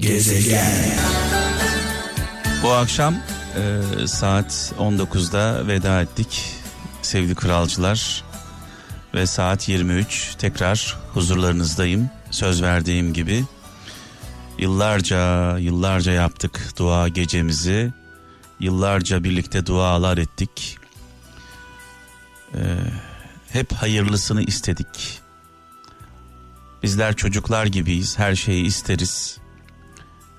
Gezegen. Bu akşam e, saat 19'da veda ettik sevgili kralcılar ve saat 23 tekrar huzurlarınızdayım. Söz verdiğim gibi yıllarca yıllarca yaptık dua gecemizi. Yıllarca birlikte dualar ettik. Ee, hep hayırlısını istedik. Bizler çocuklar gibiyiz her şeyi isteriz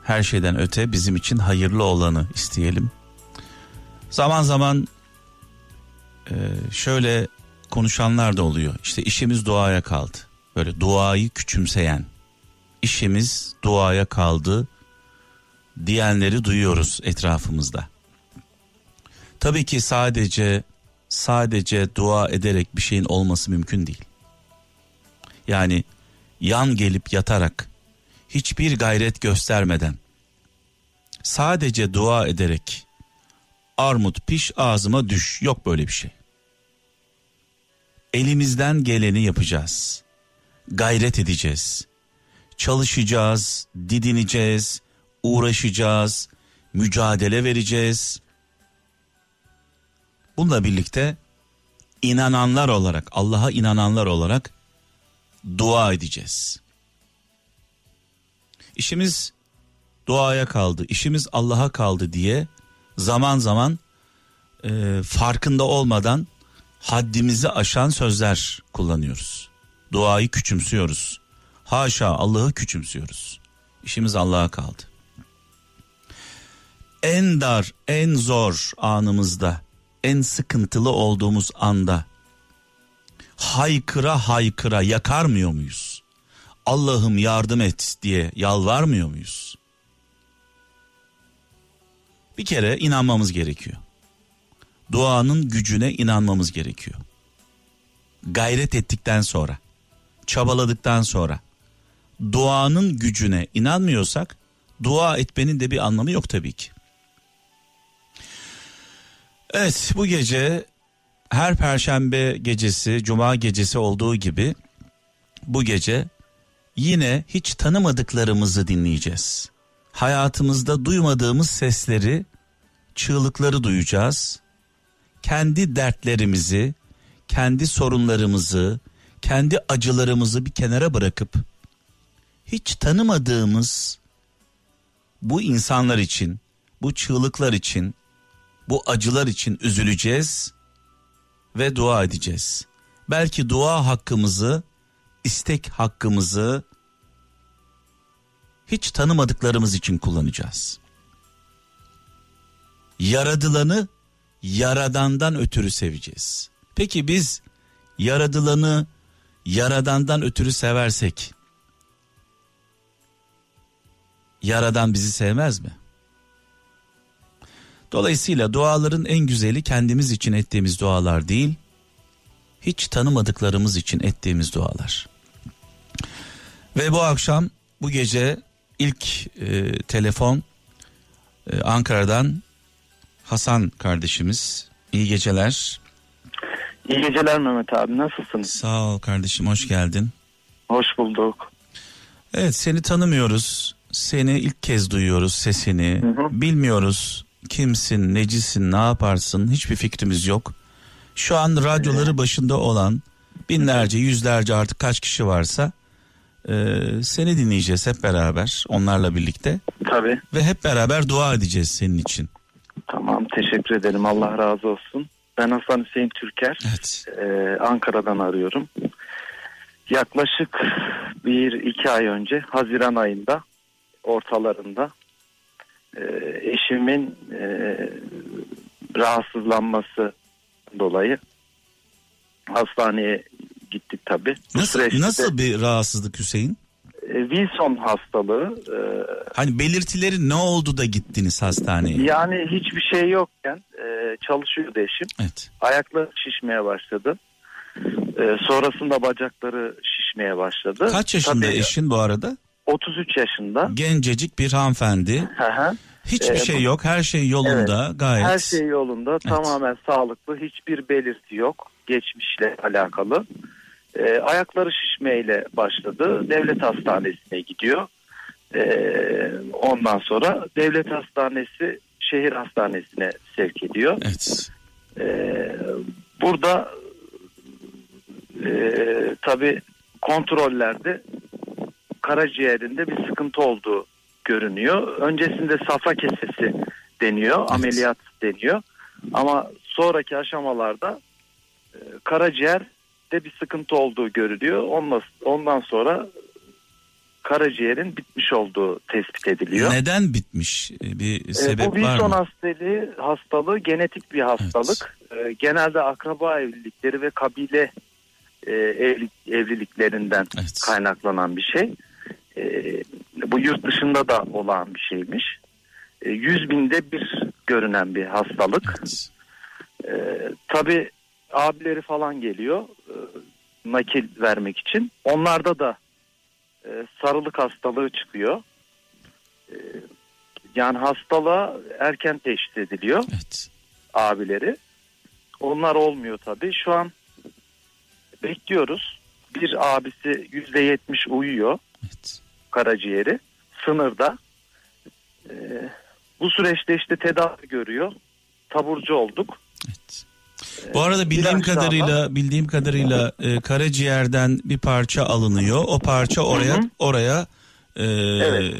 her şeyden öte bizim için hayırlı olanı isteyelim. Zaman zaman e, şöyle konuşanlar da oluyor. İşte işimiz duaya kaldı. Böyle duayı küçümseyen, işimiz duaya kaldı diyenleri duyuyoruz etrafımızda. Tabii ki sadece sadece dua ederek bir şeyin olması mümkün değil. Yani yan gelip yatarak hiçbir gayret göstermeden sadece dua ederek armut piş ağzıma düş yok böyle bir şey. Elimizden geleni yapacağız. Gayret edeceğiz. Çalışacağız, didineceğiz, uğraşacağız, mücadele vereceğiz. Bununla birlikte inananlar olarak, Allah'a inananlar olarak dua edeceğiz. İşimiz duaya kaldı, işimiz Allah'a kaldı diye zaman zaman e, farkında olmadan haddimizi aşan sözler kullanıyoruz. Duayı küçümsüyoruz. Haşa Allah'ı küçümsüyoruz. İşimiz Allah'a kaldı. En dar, en zor anımızda, en sıkıntılı olduğumuz anda haykıra haykıra yakarmıyor muyuz? Allah'ım yardım et diye yalvarmıyor muyuz? Bir kere inanmamız gerekiyor. Duanın gücüne inanmamız gerekiyor. Gayret ettikten sonra, çabaladıktan sonra duanın gücüne inanmıyorsak dua etmenin de bir anlamı yok tabii ki. Evet bu gece her perşembe gecesi, cuma gecesi olduğu gibi bu gece yine hiç tanımadıklarımızı dinleyeceğiz. Hayatımızda duymadığımız sesleri, çığlıkları duyacağız. Kendi dertlerimizi, kendi sorunlarımızı, kendi acılarımızı bir kenara bırakıp hiç tanımadığımız bu insanlar için, bu çığlıklar için, bu acılar için üzüleceğiz ve dua edeceğiz. Belki dua hakkımızı, istek hakkımızı hiç tanımadıklarımız için kullanacağız. Yaradılanı yaradandan ötürü seveceğiz. Peki biz yaradılanı yaradandan ötürü seversek yaradan bizi sevmez mi? Dolayısıyla duaların en güzeli kendimiz için ettiğimiz dualar değil, hiç tanımadıklarımız için ettiğimiz dualar. Ve bu akşam bu gece ilk e, telefon e, Ankara'dan Hasan kardeşimiz. İyi geceler. İyi geceler Mehmet abi nasılsın? Sağ ol kardeşim hoş geldin. Hoş bulduk. Evet seni tanımıyoruz. Seni ilk kez duyuyoruz sesini. Hı hı. Bilmiyoruz kimsin, necisin, ne yaparsın hiçbir fikrimiz yok. Şu an radyoları başında olan binlerce, yüzlerce artık kaç kişi varsa e, seni dinleyeceğiz hep beraber onlarla birlikte. Tabii. Ve hep beraber dua edeceğiz senin için. Tamam teşekkür ederim Allah razı olsun. Ben Hasan Hüseyin Türker. Evet. Ee, Ankara'dan arıyorum. Yaklaşık bir iki ay önce Haziran ayında ortalarında e, eşimin e, rahatsızlanması dolayı hastaneye gittik tabii. Nasıl nasıl bir rahatsızlık Hüseyin? e, Wilson hastalığı e, Hani belirtileri ne oldu da gittiniz hastaneye? yani hiçbir şey yokken e, çalışıyordu eşim. Evet. Ayakları şişmeye başladı. Sonrasında bacakları şişmeye başladı. Kaç yaşında Tabii, eşin bu arada? 33 yaşında. Gencecik bir hanımefendi. Hiçbir Ee, şey yok. Her şey yolunda gayet. Her şey yolunda tamamen sağlıklı hiçbir belirti yok geçmişle alakalı. Ee, ayakları şişmeyle başladı devlet hastanesine gidiyor. Ee, Ondan sonra devlet hastanesi şehir hastanesine sevk ediyor. Evet. Ee, burada e, tabi kontrollerde karaciğerinde bir sıkıntı olduğu görünüyor. Öncesinde safra kesesi deniyor, Evet. ameliyat deniyor. Ama sonraki aşamalarda e, karaciğerde bir sıkıntı olduğu görülüyor. Ondan, ondan sonra karaciğerin bitmiş olduğu tespit ediliyor. Neden bitmiş? Ee, Bir E, sebep bu var Wilson mı? hastalığı, hastalığı genetik bir hastalık. E, genelde akraba evlilikleri ve kabile e, evlilik, evliliklerinden Evet. kaynaklanan bir şey. Bu yurt dışında da olan bir şeymiş. E, 100 binde bir görünen bir hastalık. Evet. Tabii abileri falan geliyor e, nakil vermek için. Onlarda da e, sarılık hastalığı çıkıyor. E, yani hastalığa erken teşhis ediliyor Evet. abileri. Onlar olmuyor tabii. Şu an bekliyoruz. Bir abisi yüzde yetmiş uyuyor Evet. karaciğeri sınırda. E, bu süreçte işte tedavi görüyor. Taburcu olduk. Evet. Bu arada bildiğim ilaçlarla- kadarıyla bildiğim kadarıyla e, karaciğerden bir parça alınıyor. O parça oraya Hı hı. oraya e, Evet.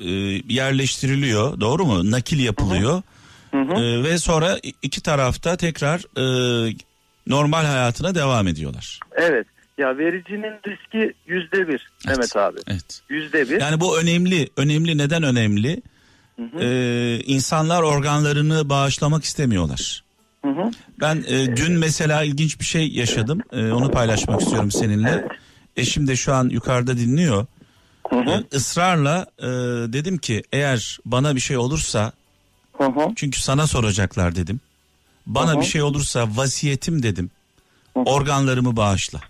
e, yerleştiriliyor. Doğru mu? Nakil yapılıyor. Hı hı. E, ve sonra iki tarafta tekrar e, normal hayatına devam ediyorlar. Evet. Ya vericinin riski yüzde bir Mehmet abi. Evet. Yüzde bir. Yani bu önemli. Önemli neden önemli? Hı hı. E, insanlar organlarını bağışlamak istemiyorlar. Hı hı. Ben e, dün mesela ilginç bir şey yaşadım. E, onu paylaşmak istiyorum seninle. Eşim de şu an yukarıda dinliyor. Hı hı. E, ısrarla e, dedim ki eğer bana bir şey olursa Hı hı. çünkü sana soracaklar dedim. Bana Hı hı. bir şey olursa vasiyetim dedim. Hı hı. Organlarımı bağışla.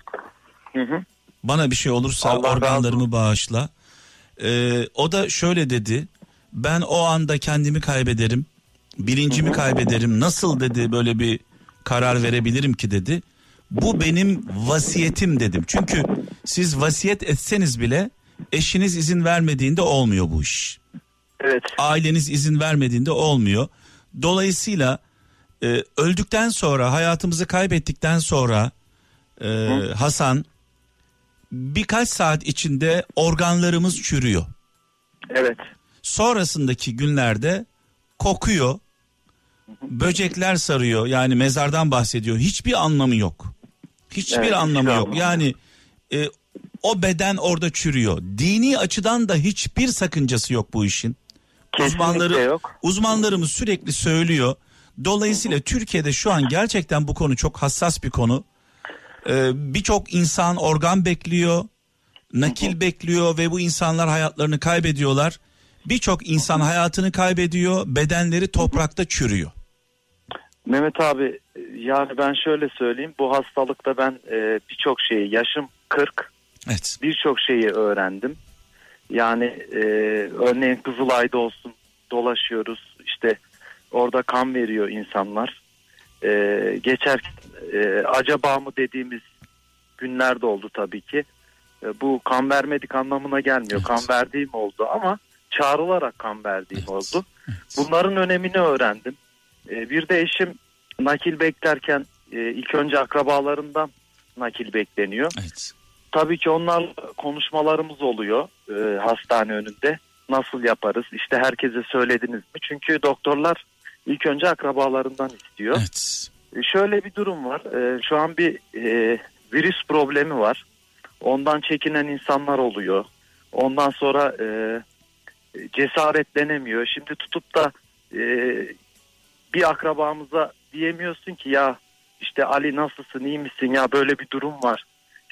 Hı hı. Bana bir şey olursa Allah razı organlarımı bağışla. E, o da şöyle dedi. Ben o anda kendimi kaybederim. Bilincimi kaybederim. Nasıl dedi böyle bir karar verebilirim ki dedi. Bu benim vasiyetim dedim. Çünkü siz vasiyet etseniz bile eşiniz izin vermediğinde olmuyor bu iş. Evet. Aileniz izin vermediğinde olmuyor. Dolayısıyla e, öldükten sonra hayatımızı kaybettikten sonra e, Hasan birkaç saat içinde organlarımız çürüyor. Evet. Sonrasındaki günlerde kokuyor. Böcekler sarıyor. Yani mezardan bahsediyor. Hiçbir anlamı yok. Hiçbir Evet, anlamı yok. anlamı Yani e, o beden orada çürüyor. Dini açıdan da hiçbir sakıncası yok bu işin. Kesinlikle Uzmanları yok. uzmanlarımız sürekli söylüyor. Dolayısıyla Türkiye'de şu an gerçekten bu konu çok hassas bir konu. Ee, Birçok insan organ bekliyor, nakil bekliyor ve bu insanlar hayatlarını kaybediyorlar. Birçok insan hayatını kaybediyor, bedenleri toprakta çürüyor. Mehmet abi yani ben şöyle söyleyeyim. Bu hastalıkta ben e, birçok şeyi yaşım 40 Evet. birçok şeyi öğrendim. Yani e, örneğin Kızılay'da olsun dolaşıyoruz. İşte orada kan veriyor insanlar. E, geçerken e, acaba mı dediğimiz günlerde oldu tabii ki. E, bu kan vermedik anlamına gelmiyor. Evet. Kan verdiğim oldu ama çağrılarak kan verdiğim Evet. oldu. Bunların önemini öğrendim. E, bir de eşim nakil beklerken e, ilk önce akrabalarından nakil bekleniyor. Evet. Tabii ki onlarla konuşmalarımız oluyor e, hastane önünde. Nasıl yaparız? İşte herkese söylediniz mi? Çünkü doktorlar ilk önce akrabalarından istiyor. Evet. E, şöyle bir durum var. E, şu an bir e, virüs problemi var. Ondan çekinen insanlar oluyor. Ondan sonra e, cesaretlenemiyor. Şimdi tutup da e, bir akrabamıza diyemiyorsun ki ya işte Ali nasılsın iyi misin ya böyle bir durum var.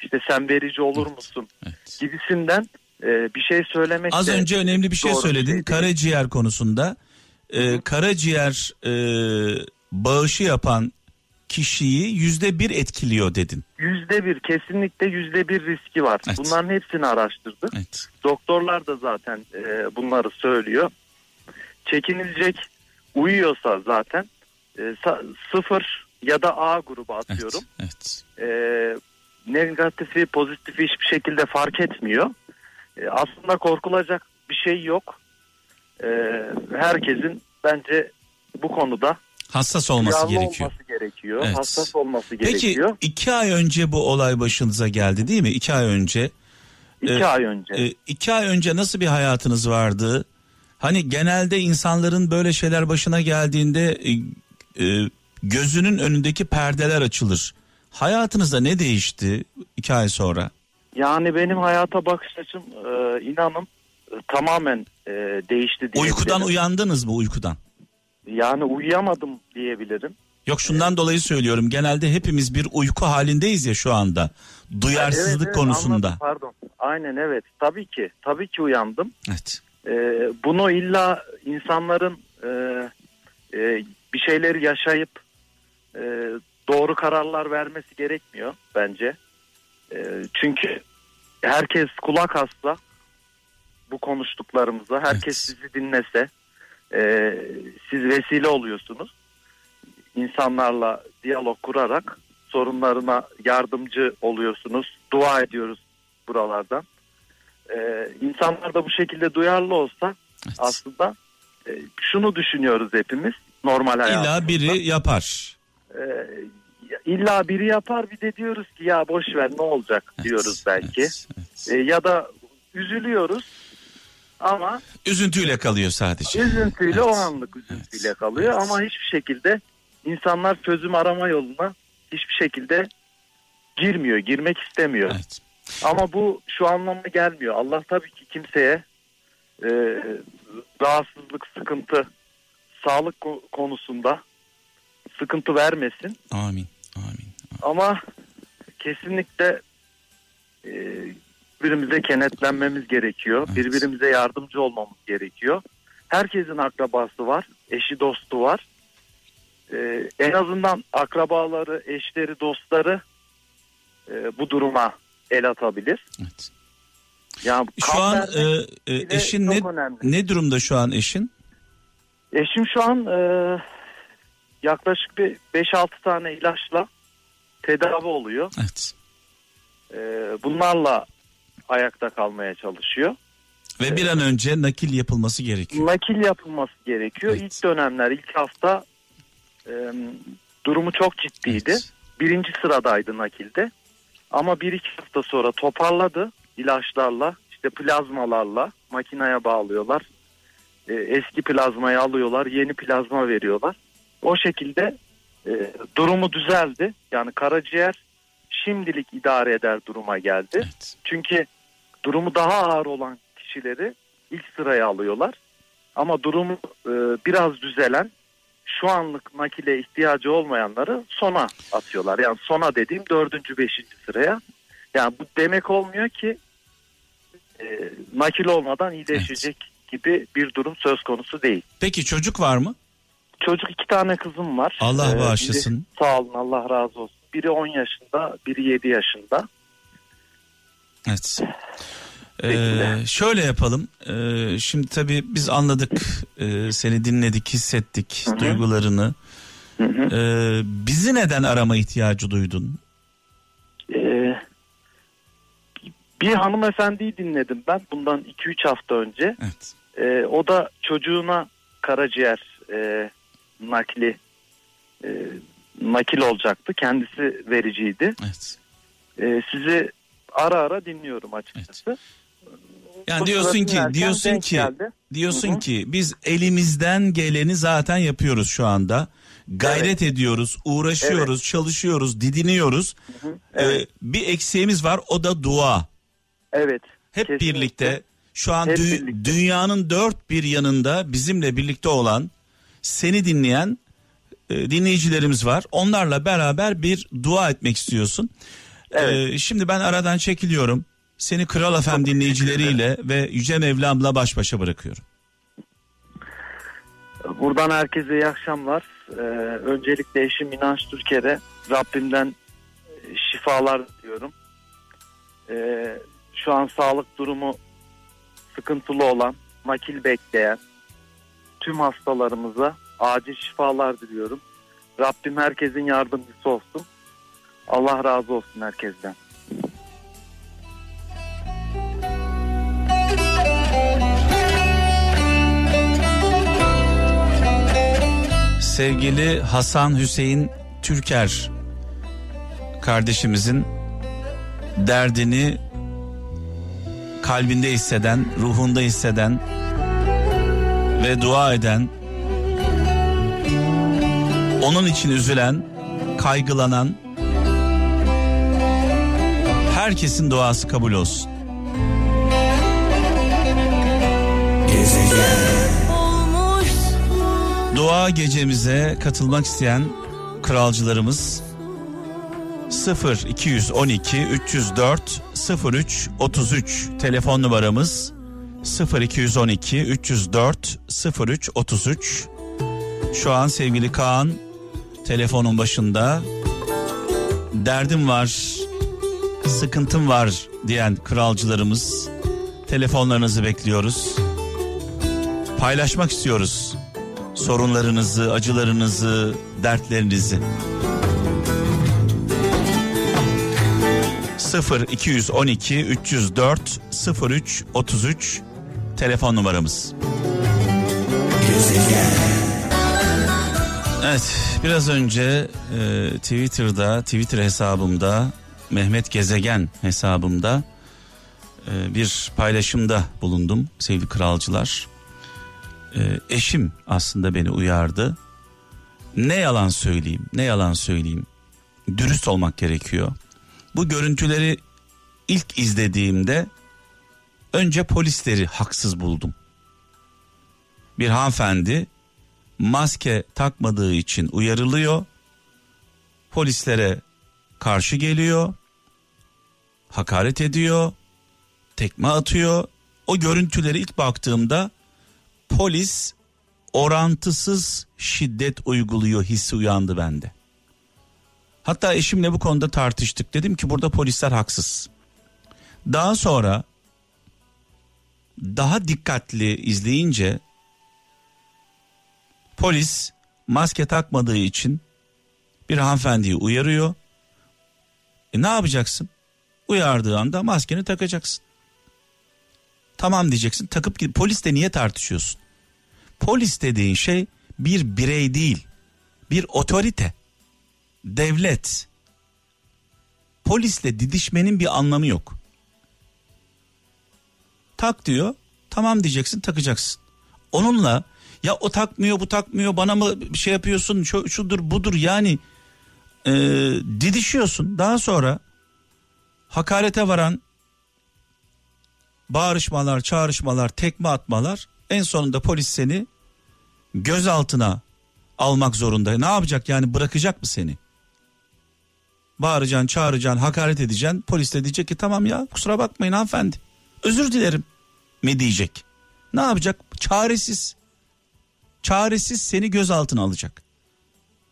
İşte sen verici olur Evet. musun Evet. gibisinden e, bir şey söylemek Az önce önemli bir şey söyledin. şey karaciğer konusunda. Ee, karaciğer e, bağışı yapan kişiyi yüzde bir etkiliyor dedin. yüzde bir kesinlikle yüzde bir riski var. Evet. Bunların hepsini araştırdık. Evet. Doktorlar da zaten e, bunları söylüyor. Çekinilecek uyuyorsa zaten e, sıfır ya da A grubu Evet. atıyorum. Evet. E, negatifi pozitifi hiçbir şekilde fark etmiyor. E, aslında korkulacak bir şey yok. E, herkesin bence bu konuda Hassas olması duyarlı gerekiyor. olması gerekiyor. Evet. Hassas olması Peki gerekiyor. iki ay önce bu olay başınıza geldi değil mi? İki ay önce. İki e, ay önce. E, iki ay önce nasıl bir hayatınız vardı? Hani genelde insanların böyle şeyler başına geldiğinde e, e, gözünün önündeki perdeler açılır. Hayatınızda ne değişti iki ay sonra? Yani benim hayata bakış açım e, inanın e, tamamen e, değişti. Uykudan uyandınız mı uykudan? Yani uyuyamadım diyebilirim. Yok şundan dolayı söylüyorum. Genelde hepimiz bir uyku halindeyiz ya şu anda. Duyarsızlık Evet, evet, konusunda. anladım, pardon. Aynen evet. Tabii ki. Tabii ki uyandım. Evet. E, bunu illa insanların e, e, bir şeyleri yaşayıp e, doğru kararlar vermesi gerekmiyor bence. E, çünkü herkes kulak hassa bu konuştuklarımıza, herkes Evet. sizi dinlese, e, siz vesile oluyorsunuz. İnsanlarla diyalog kurarak sorunlarına yardımcı oluyorsunuz. Dua ediyoruz buralardan. E, insanlar da bu şekilde duyarlı olsa evet. aslında e, şunu düşünüyoruz hepimiz normal hayatımızda. İlla biri yapar. E, illa biri yapar bir de diyoruz ki ya boş ver ne olacak Evet, diyoruz belki. evet, evet. E, ya da üzülüyoruz ama Üzüntüyle kalıyor sadece. üzüntüyle Evet. o anlık üzüntüyle Evet, kalıyor evet. ama hiçbir şekilde insanlar çözüm arama yoluna hiçbir şekilde girmiyor, girmek istemiyor. Evet. Ama bu şu anlamda gelmiyor. Allah tabii ki kimseye e, rahatsızlık, sıkıntı, sağlık ko- konusunda sıkıntı vermesin. Amin. Amin. Ama kesinlikle birbirimize kenetlenmemiz gerekiyor. Evet. Birbirimize yardımcı olmamız gerekiyor. Herkesin akrabası var, eşi dostu var. E, en azından akrabaları, eşleri, dostları e, bu duruma el atabilir. Evet. Yani Şu an e, e, eşin ne önemli. ne durumda şu an eşin? Eşim şu an e, yaklaşık bir 5-6 tane ilaçla tedavi oluyor. Evet. E, bunlarla ayakta kalmaya çalışıyor. Ve bir an önce nakil yapılması gerekiyor. Nakil yapılması gerekiyor. Evet. İlk dönemler, ilk hafta e, durumu çok ciddiydi. Evet. Birinci sıradaydı nakilde. Ama bir iki hafta sonra toparladı ilaçlarla, işte plazmalarla makineye bağlıyorlar. E, eski plazmayı alıyorlar, yeni plazma veriyorlar. O şekilde e, durumu düzeldi. Yani karaciğer şimdilik idare eder duruma geldi. Evet. Çünkü durumu daha ağır olan kişileri ilk sıraya alıyorlar. Ama durumu e, biraz düzelen şu anlık nakile ihtiyacı olmayanları sona atıyorlar. Yani sona dediğim dördüncü, beşinci sıraya. Yani bu demek olmuyor ki e, nakil olmadan iyileşecek gibi bir durum söz konusu değil. Peki çocuk var mı? Çocuk iki tane kızım var. Allah Ee, bağışlasın. biri- sağ olun Allah razı olsun. Biri 10 yaşında, biri 7 yaşında. Evet. Ee, şöyle yapalım. Ee, şimdi tabii biz anladık, ee, seni dinledik, hissettik Hı hı. duygularını. Ee, bizi neden arama ihtiyacı duydun? Ee, bir hanımefendiyi dinledim ben bundan 2-3 hafta önce. Evet. Ee, o da çocuğuna karaciğer e, nakli e, nakil olacaktı. Kendisi vericiydi. Evet. Ee, sizi ara ara dinliyorum açıkçası. Yani Bu diyorsun ki diyorsun ki geldi. diyorsun Hı hı. ki biz elimizden geleni zaten yapıyoruz şu anda. Gayret ediyoruz, uğraşıyoruz, çalışıyoruz, didiniyoruz. Hı hı. Ee, Evet, bir eksiğimiz var o da dua. evet. Hep Kesinlikle. birlikte şu an Hep dü- birlikte. dünyanın dört bir yanında bizimle birlikte olan seni dinleyen e, dinleyicilerimiz var. Onlarla beraber bir dua etmek istiyorsun. Evet. Ee, şimdi ben aradan çekiliyorum. Seni Kral FM dinleyicileriyle ve Yüce Mevlam'la baş başa bırakıyorum. Buradan herkese iyi akşamlar. Ee, öncelikle eşim İnanç Türker'e Rabbimden e, şifalar diliyorum. Ee, şu an sağlık durumu sıkıntılı olan, nakil bekleyen tüm hastalarımıza acil şifalar diliyorum. Rabbim herkesin yardımcısı olsun. Allah razı olsun herkesten. Sevgili Hasan Hüseyin Türker kardeşimizin derdini kalbinde hisseden, ruhunda hisseden ve dua eden onun için üzülen, kaygılanan herkesin duası kabul olsun. Dua gecemize katılmak isteyen kralcılarımız 0 212 304 03 33 telefon numaramız 0 212 304 03 33 şu an sevgili Kaan telefonun başında. Derdim var sıkıntım var diyen kralcılarımız telefonlarınızı bekliyoruz paylaşmak istiyoruz sorunlarınızı acılarınızı dertlerinizi 0 212 304 03 33 telefon numaramız. Evet biraz önce e, Twitter'da Twitter hesabımda Mehmet Gezegen hesabımda e, bir paylaşımda bulundum sevgili kralcılar. E, eşim aslında beni uyardı. Ne yalan söyleyeyim ne yalan söyleyeyim dürüst olmak gerekiyor. Bu görüntüleri ilk izlediğimde önce polisleri haksız buldum. Bir hanımefendi maske takmadığı için uyarılıyor. Polislere karşı geliyor. Hakaret ediyor. Tekme atıyor. O görüntüleri ilk baktığımda polis orantısız şiddet uyguluyor hissi uyandı bende. Hatta eşimle bu konuda tartıştık. Dedim ki burada polisler haksız. Daha sonra daha dikkatli izleyince polis maske takmadığı için bir hanımefendiyi uyarıyor. E ne yapacaksın? Uyardığı anda maskeni takacaksın. Tamam diyeceksin. Takıp gidip polisle niye tartışıyorsun? Polis dediğin şey bir birey değil. Bir otorite. Devlet. Polisle didişmenin bir anlamı yok. Tak diyor. Tamam diyeceksin takacaksın. Onunla ya o takmıyor bu takmıyor bana mı bir şey yapıyorsun şu, şudur budur yani e, didişiyorsun. Daha sonra hakarete varan bağırışmalar, çağrışmalar, tekme atmalar en sonunda polis seni gözaltına almak zorunda. Ne yapacak yani bırakacak mı seni? Bağıracaksın, çağıracaksın, hakaret edeceksin. Polis de diyecek ki tamam ya kusura bakmayın hanımefendi. Özür dilerim mi diyecek. Ne yapacak? Çaresiz. Çaresiz seni gözaltına alacak.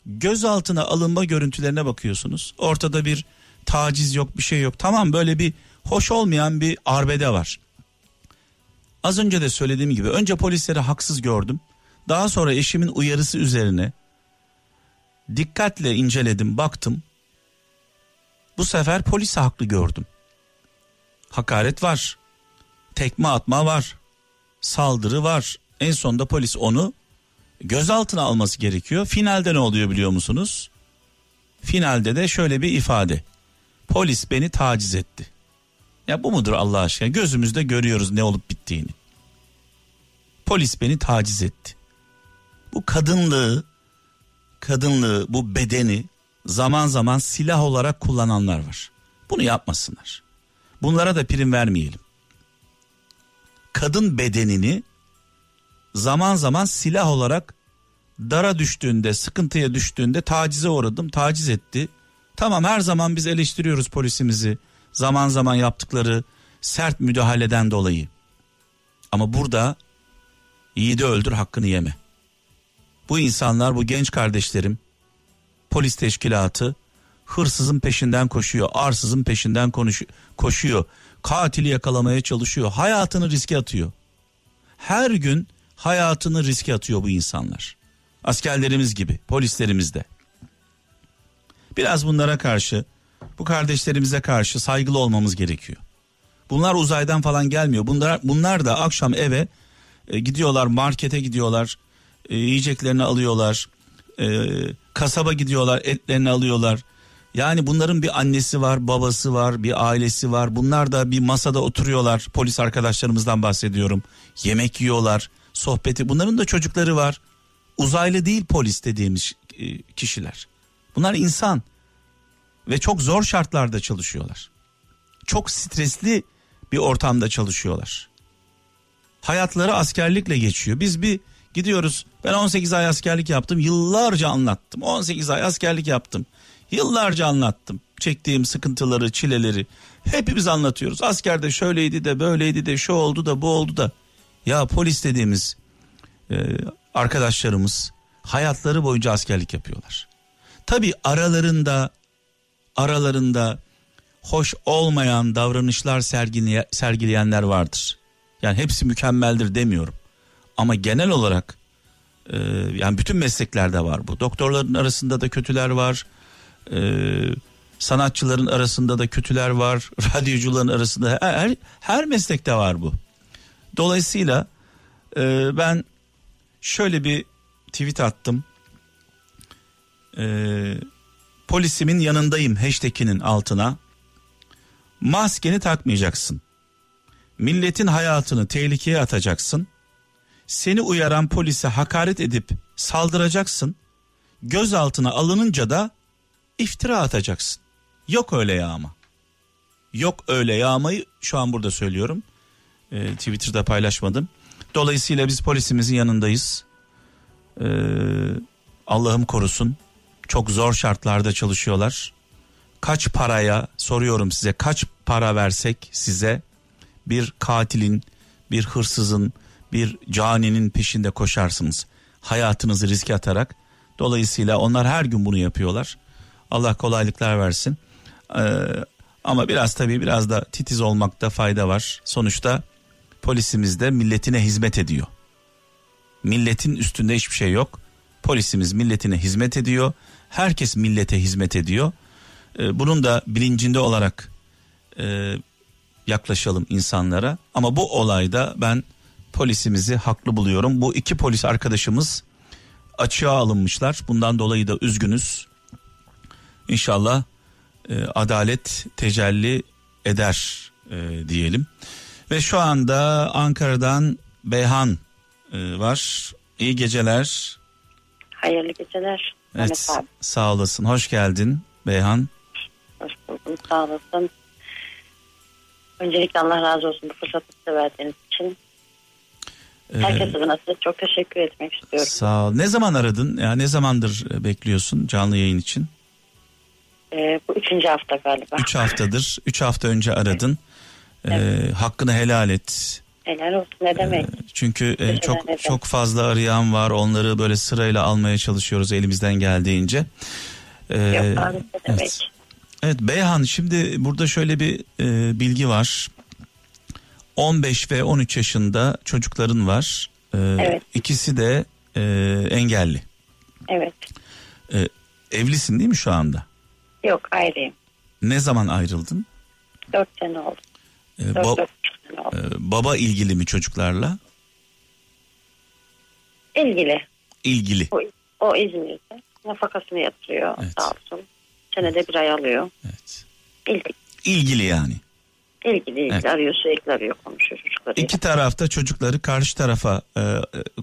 Gözaltına alınma görüntülerine bakıyorsunuz. Ortada bir taciz yok, bir şey yok. Tamam böyle bir hoş olmayan bir arbede var. Az önce de söylediğim gibi önce polisleri haksız gördüm. Daha sonra eşimin uyarısı üzerine dikkatle inceledim, baktım. Bu sefer polisi haklı gördüm. Hakaret var. Tekme atma var. Saldırı var. En sonunda polis onu gözaltına alması gerekiyor. Finalde ne oluyor biliyor musunuz? Finalde de şöyle bir ifade. Polis beni taciz etti. Ya bu mudur Allah aşkına? Gözümüzde görüyoruz ne olup bittiğini. Polis beni taciz etti. Bu kadınlığı, kadınlığı, bu bedeni zaman zaman silah olarak kullananlar var. Bunu yapmasınlar. Bunlara da prim vermeyelim. Kadın bedenini zaman zaman silah olarak dara düştüğünde, sıkıntıya düştüğünde tacize uğradım, taciz etti. Tamam her zaman biz eleştiriyoruz polisimizi. Zaman zaman yaptıkları sert müdahaleden dolayı. Ama burada yiğidi öldür hakkını yeme. Bu insanlar, bu genç kardeşlerim polis teşkilatı hırsızın peşinden koşuyor, arsızın peşinden koşuyor, katili yakalamaya çalışıyor, hayatını riske atıyor. Her gün hayatını riske atıyor bu insanlar. Askerlerimiz gibi, polislerimiz de. Biraz bunlara karşı, bu kardeşlerimize karşı saygılı olmamız gerekiyor. Bunlar uzaydan falan gelmiyor. Bunlar bunlar da akşam eve e, gidiyorlar, markete gidiyorlar, e, yiyeceklerini alıyorlar, e, kasaba gidiyorlar etlerini alıyorlar. Yani bunların bir annesi var, babası var, bir ailesi var. Bunlar da bir masada oturuyorlar. Polis arkadaşlarımızdan bahsediyorum. Yemek yiyorlar, sohbeti. Bunların da çocukları var. Uzaylı değil polis dediğimiz e, kişiler. Bunlar insan ve çok zor şartlarda çalışıyorlar. Çok stresli bir ortamda çalışıyorlar. Hayatları askerlikle geçiyor. Biz bir gidiyoruz. Ben 18 ay askerlik yaptım. Yıllarca anlattım. 18 ay askerlik yaptım. Yıllarca anlattım. Çektiğim sıkıntıları, çileleri hepimiz anlatıyoruz. Askerde şöyleydi de böyleydi de şu oldu da bu oldu da. Ya polis dediğimiz e, arkadaşlarımız hayatları boyunca askerlik yapıyorlar. Tabi aralarında aralarında hoş olmayan davranışlar sergileye, sergileyenler vardır. Yani hepsi mükemmeldir demiyorum. Ama genel olarak e, yani bütün mesleklerde var bu. Doktorların arasında da kötüler var. E, sanatçıların arasında da kötüler var. Radyocuların arasında her, her meslekte var bu. Dolayısıyla e, ben şöyle bir tweet attım. E, polisimin yanındayım hashtaginin altına. Maskeni takmayacaksın. Milletin hayatını tehlikeye atacaksın. Seni uyaran polise hakaret edip saldıracaksın. Gözaltına alınınca da iftira atacaksın. Yok öyle yağma. Yok öyle yağmayı şu an burada söylüyorum. Ee, Twitter'da paylaşmadım. Dolayısıyla biz polisimizin yanındayız. Ee, Allah'ım korusun. Çok zor şartlarda çalışıyorlar. Kaç paraya soruyorum size kaç para versek size bir katilin, bir hırsızın, bir caninin peşinde koşarsınız. Hayatınızı riske atarak. Dolayısıyla onlar her gün bunu yapıyorlar. Allah kolaylıklar versin. Ee, ama biraz tabii biraz da titiz olmakta fayda var. Sonuçta polisimiz de milletine hizmet ediyor. Milletin üstünde hiçbir şey yok. Polisimiz milletine hizmet ediyor. Herkes millete hizmet ediyor. Ee, bunun da bilincinde olarak e, yaklaşalım insanlara. Ama bu olayda ben polisimizi haklı buluyorum. Bu iki polis arkadaşımız açığa alınmışlar. Bundan dolayı da üzgünüz. İnşallah e, adalet tecelli eder e, diyelim. Ve şu anda Ankara'dan Beyhan var. İyi geceler. Hayırlı geceler. Evet, sağ olasın. Hoş geldin Beyhan. Hoş buldum. Sağ olasın. Öncelikle Allah razı olsun bu fırsatı size verdiğiniz için. Ee, Herkes adına size çok teşekkür etmek istiyorum. Sağ ol. Ne zaman aradın? Ya ne zamandır bekliyorsun canlı yayın için? Ee, bu üçüncü hafta galiba. Üç haftadır. Üç hafta önce aradın. Evet. Ee, hakkını helal et. Helal olsun ne demek. Ee, çünkü e, çok ederim. çok fazla arayan var. Onları böyle sırayla almaya çalışıyoruz elimizden geldiğince. Ee, Yok abi ne demek. Evet. Evet Beyhan şimdi burada şöyle bir e, bilgi var. 15 ve 13 yaşında çocukların var. E, evet. İkisi de e, engelli. Evet. E, evlisin değil mi şu anda? Yok ayrıyım. Ne zaman ayrıldın? 4 sene oldu. E, ba- 4 sene oldu. E, baba ilgili mi çocuklarla? İlgili. İlgili. O, o İzmir'de. Nafakasını yatırıyor evet. sağ olsun. Senede bir ay alıyor. Evet. İlgili. İlgili yani. İlgili, ilgili evet. arıyor sürekli arıyor konuşuyor çocuklarıyla. İki tarafta çocukları karşı tarafa e,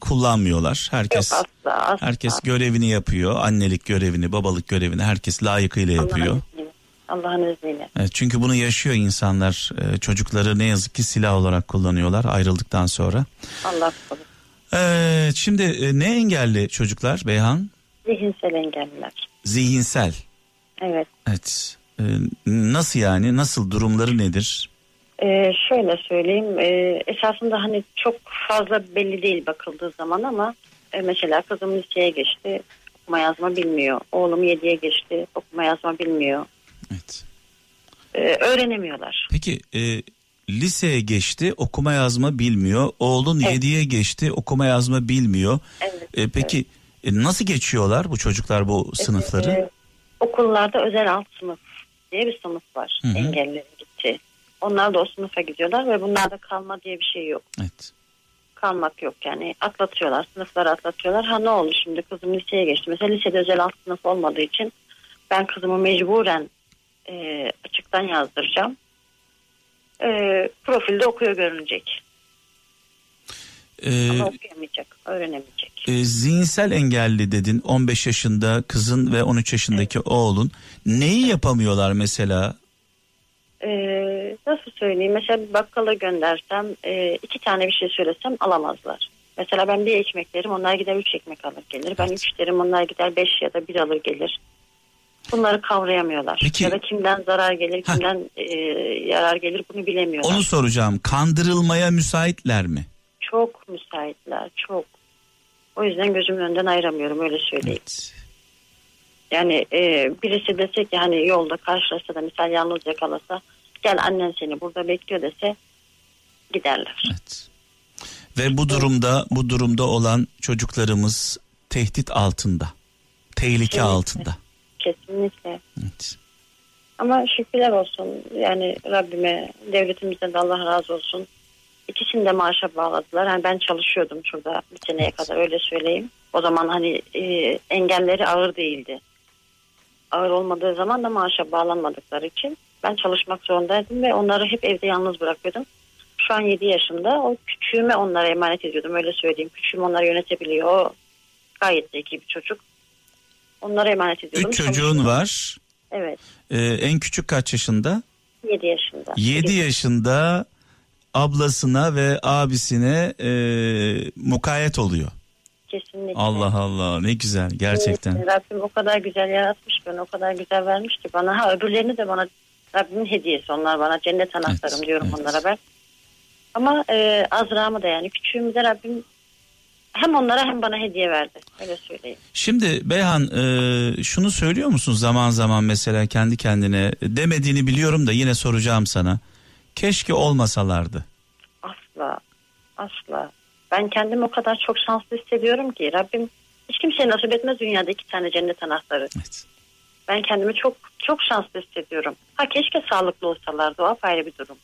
kullanmıyorlar. Herkes Yok, asla, asla. herkes görevini yapıyor. Annelik görevini, babalık görevini herkes layıkıyla yapıyor. Allah'ın izniyle. Evet, çünkü bunu yaşıyor insanlar. E, çocukları ne yazık ki silah olarak kullanıyorlar ayrıldıktan sonra. Allah korusun. Evet, şimdi e, ne engelli çocuklar Beyhan? Zihinsel engelliler. Zihinsel. Evet. Evet. Ee, nasıl yani? Nasıl durumları nedir? Ee, şöyle söyleyeyim. Ee, esasında hani çok fazla belli değil bakıldığı zaman ama e, mesela kızım liseye geçti. Okuma yazma bilmiyor. Oğlum yediye geçti. Okuma yazma bilmiyor. Evet. Ee, öğrenemiyorlar. Peki e, liseye geçti okuma yazma bilmiyor. Oğlun evet. 7'ye geçti okuma yazma bilmiyor. Evet. E, peki evet. E, nasıl geçiyorlar bu çocuklar bu sınıfları? E, okullarda özel alt sınıf diye bir sınıf var. Hı Engellilerin gittiği. Onlar da o sınıfa gidiyorlar ve bunlarda kalma diye bir şey yok. Evet. kalmak yok yani atlatıyorlar sınıfları atlatıyorlar. Ha ne oldu şimdi kızım liseye geçti. Mesela lisede özel alt sınıf olmadığı için ben kızımı mecburen e, açıktan yazdıracağım. E, profilde okuyor görünecek. Ee, Ama okuyamayacak, öğrenemeyecek. e, zihinsel engelli dedin 15 yaşında kızın ve 13 yaşındaki oğlun. Neyi yapamıyorlar mesela? Ee, nasıl söyleyeyim? Mesela bir bakkala göndersem e, iki tane bir şey söylesem alamazlar. Mesela ben bir ekmek derim onlar gider üç ekmek alır gelir. Ben Evet. üç derim onlar gider beş ya da bir alır gelir. Bunları kavrayamıyorlar. Peki- Ya da kimden zarar gelir, Heh. kimden e, yarar gelir bunu bilemiyorlar. Onu soracağım. Kandırılmaya müsaitler mi? Çok müsaitler, çok. O yüzden gözümün önünden ayıramıyorum öyle söyleyeyim. Evet. Yani e, birisi dese ki hani yolda karşılaşsa da misal yalnız yakalasa gel annen seni burada bekliyor dese giderler. Evet. Ve bu durumda bu durumda olan çocuklarımız tehdit altında. Tehlike Kesinlikle. altında. Kesinlikle. Evet. Ama şükürler olsun yani Rabbime devletimizden de Allah razı olsun. İkisini de maaşa bağladılar. Yani ben çalışıyordum şurada bir seneye Evet. kadar öyle söyleyeyim. O zaman hani e, engelleri ağır değildi. Ağır olmadığı zaman da maaşa bağlanmadıkları için ben çalışmak zorundaydım ve onları hep evde yalnız bırakıyordum. Şu an 7 yaşında o küçüğüme onlara emanet ediyordum öyle söyleyeyim. Küçüğüm onları yönetebiliyor. O gayet zeki bir çocuk. Onlara emanet ediyordum. Üç çocuğun var. Evet Ee, en küçük kaç yaşında? 7 yaşında. 7 yaşında ablasına ve abisine e, mukayyet oluyor. Kesinlikle. Allah Allah ne güzel gerçekten. Rabbim o kadar güzel yaratmış beni, o kadar güzel vermiş ki bana. Ha öbürlerini de bana Rabbimin hediyesi onlar bana. Cennet anahtarım Evet, diyorum evet. onlara ben. Ama e, Azra'mı da yani küçüğümü de Rabbim hem onlara hem bana hediye verdi. Öyle söyleyeyim. Şimdi Beyhan e, şunu söylüyor musun zaman zaman mesela kendi kendine demediğini biliyorum da yine soracağım sana. Keşke olmasalardı. Asla. Asla. Ben kendimi o kadar çok şanslı hissediyorum ki Rabbim hiç kimseye nasip etmez dünyada iki tane cennet anahtarı. Evet. Ben kendimi çok çok şanslı hissediyorum. Ha keşke sağlıklı olsalardı o apayrı bir durum.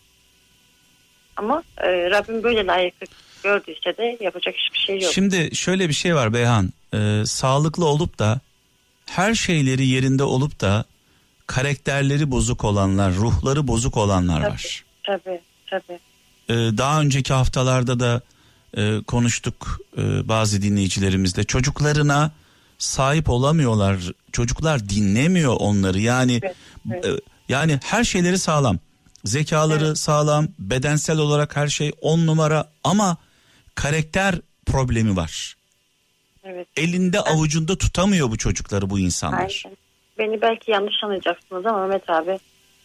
Ama e, Rabbim böyle layık gördüyse de yapacak hiçbir şey yok. Şimdi şöyle bir şey var Beyhan. E, sağlıklı olup da her şeyleri yerinde olup da karakterleri bozuk olanlar, ruhları bozuk olanlar Tabii. var. Tabii tabii. Ee, daha önceki haftalarda da e, konuştuk e, bazı dinleyicilerimizle çocuklarına sahip olamıyorlar çocuklar dinlemiyor onları yani Evet, evet. e, yani her şeyleri sağlam zekaları Evet. sağlam bedensel olarak her şey on numara ama karakter problemi var Evet. elinde avucunda tutamıyor bu çocukları bu insanlar Aynen. Beni belki yanlış anlayacaksınız ama Mehmet abi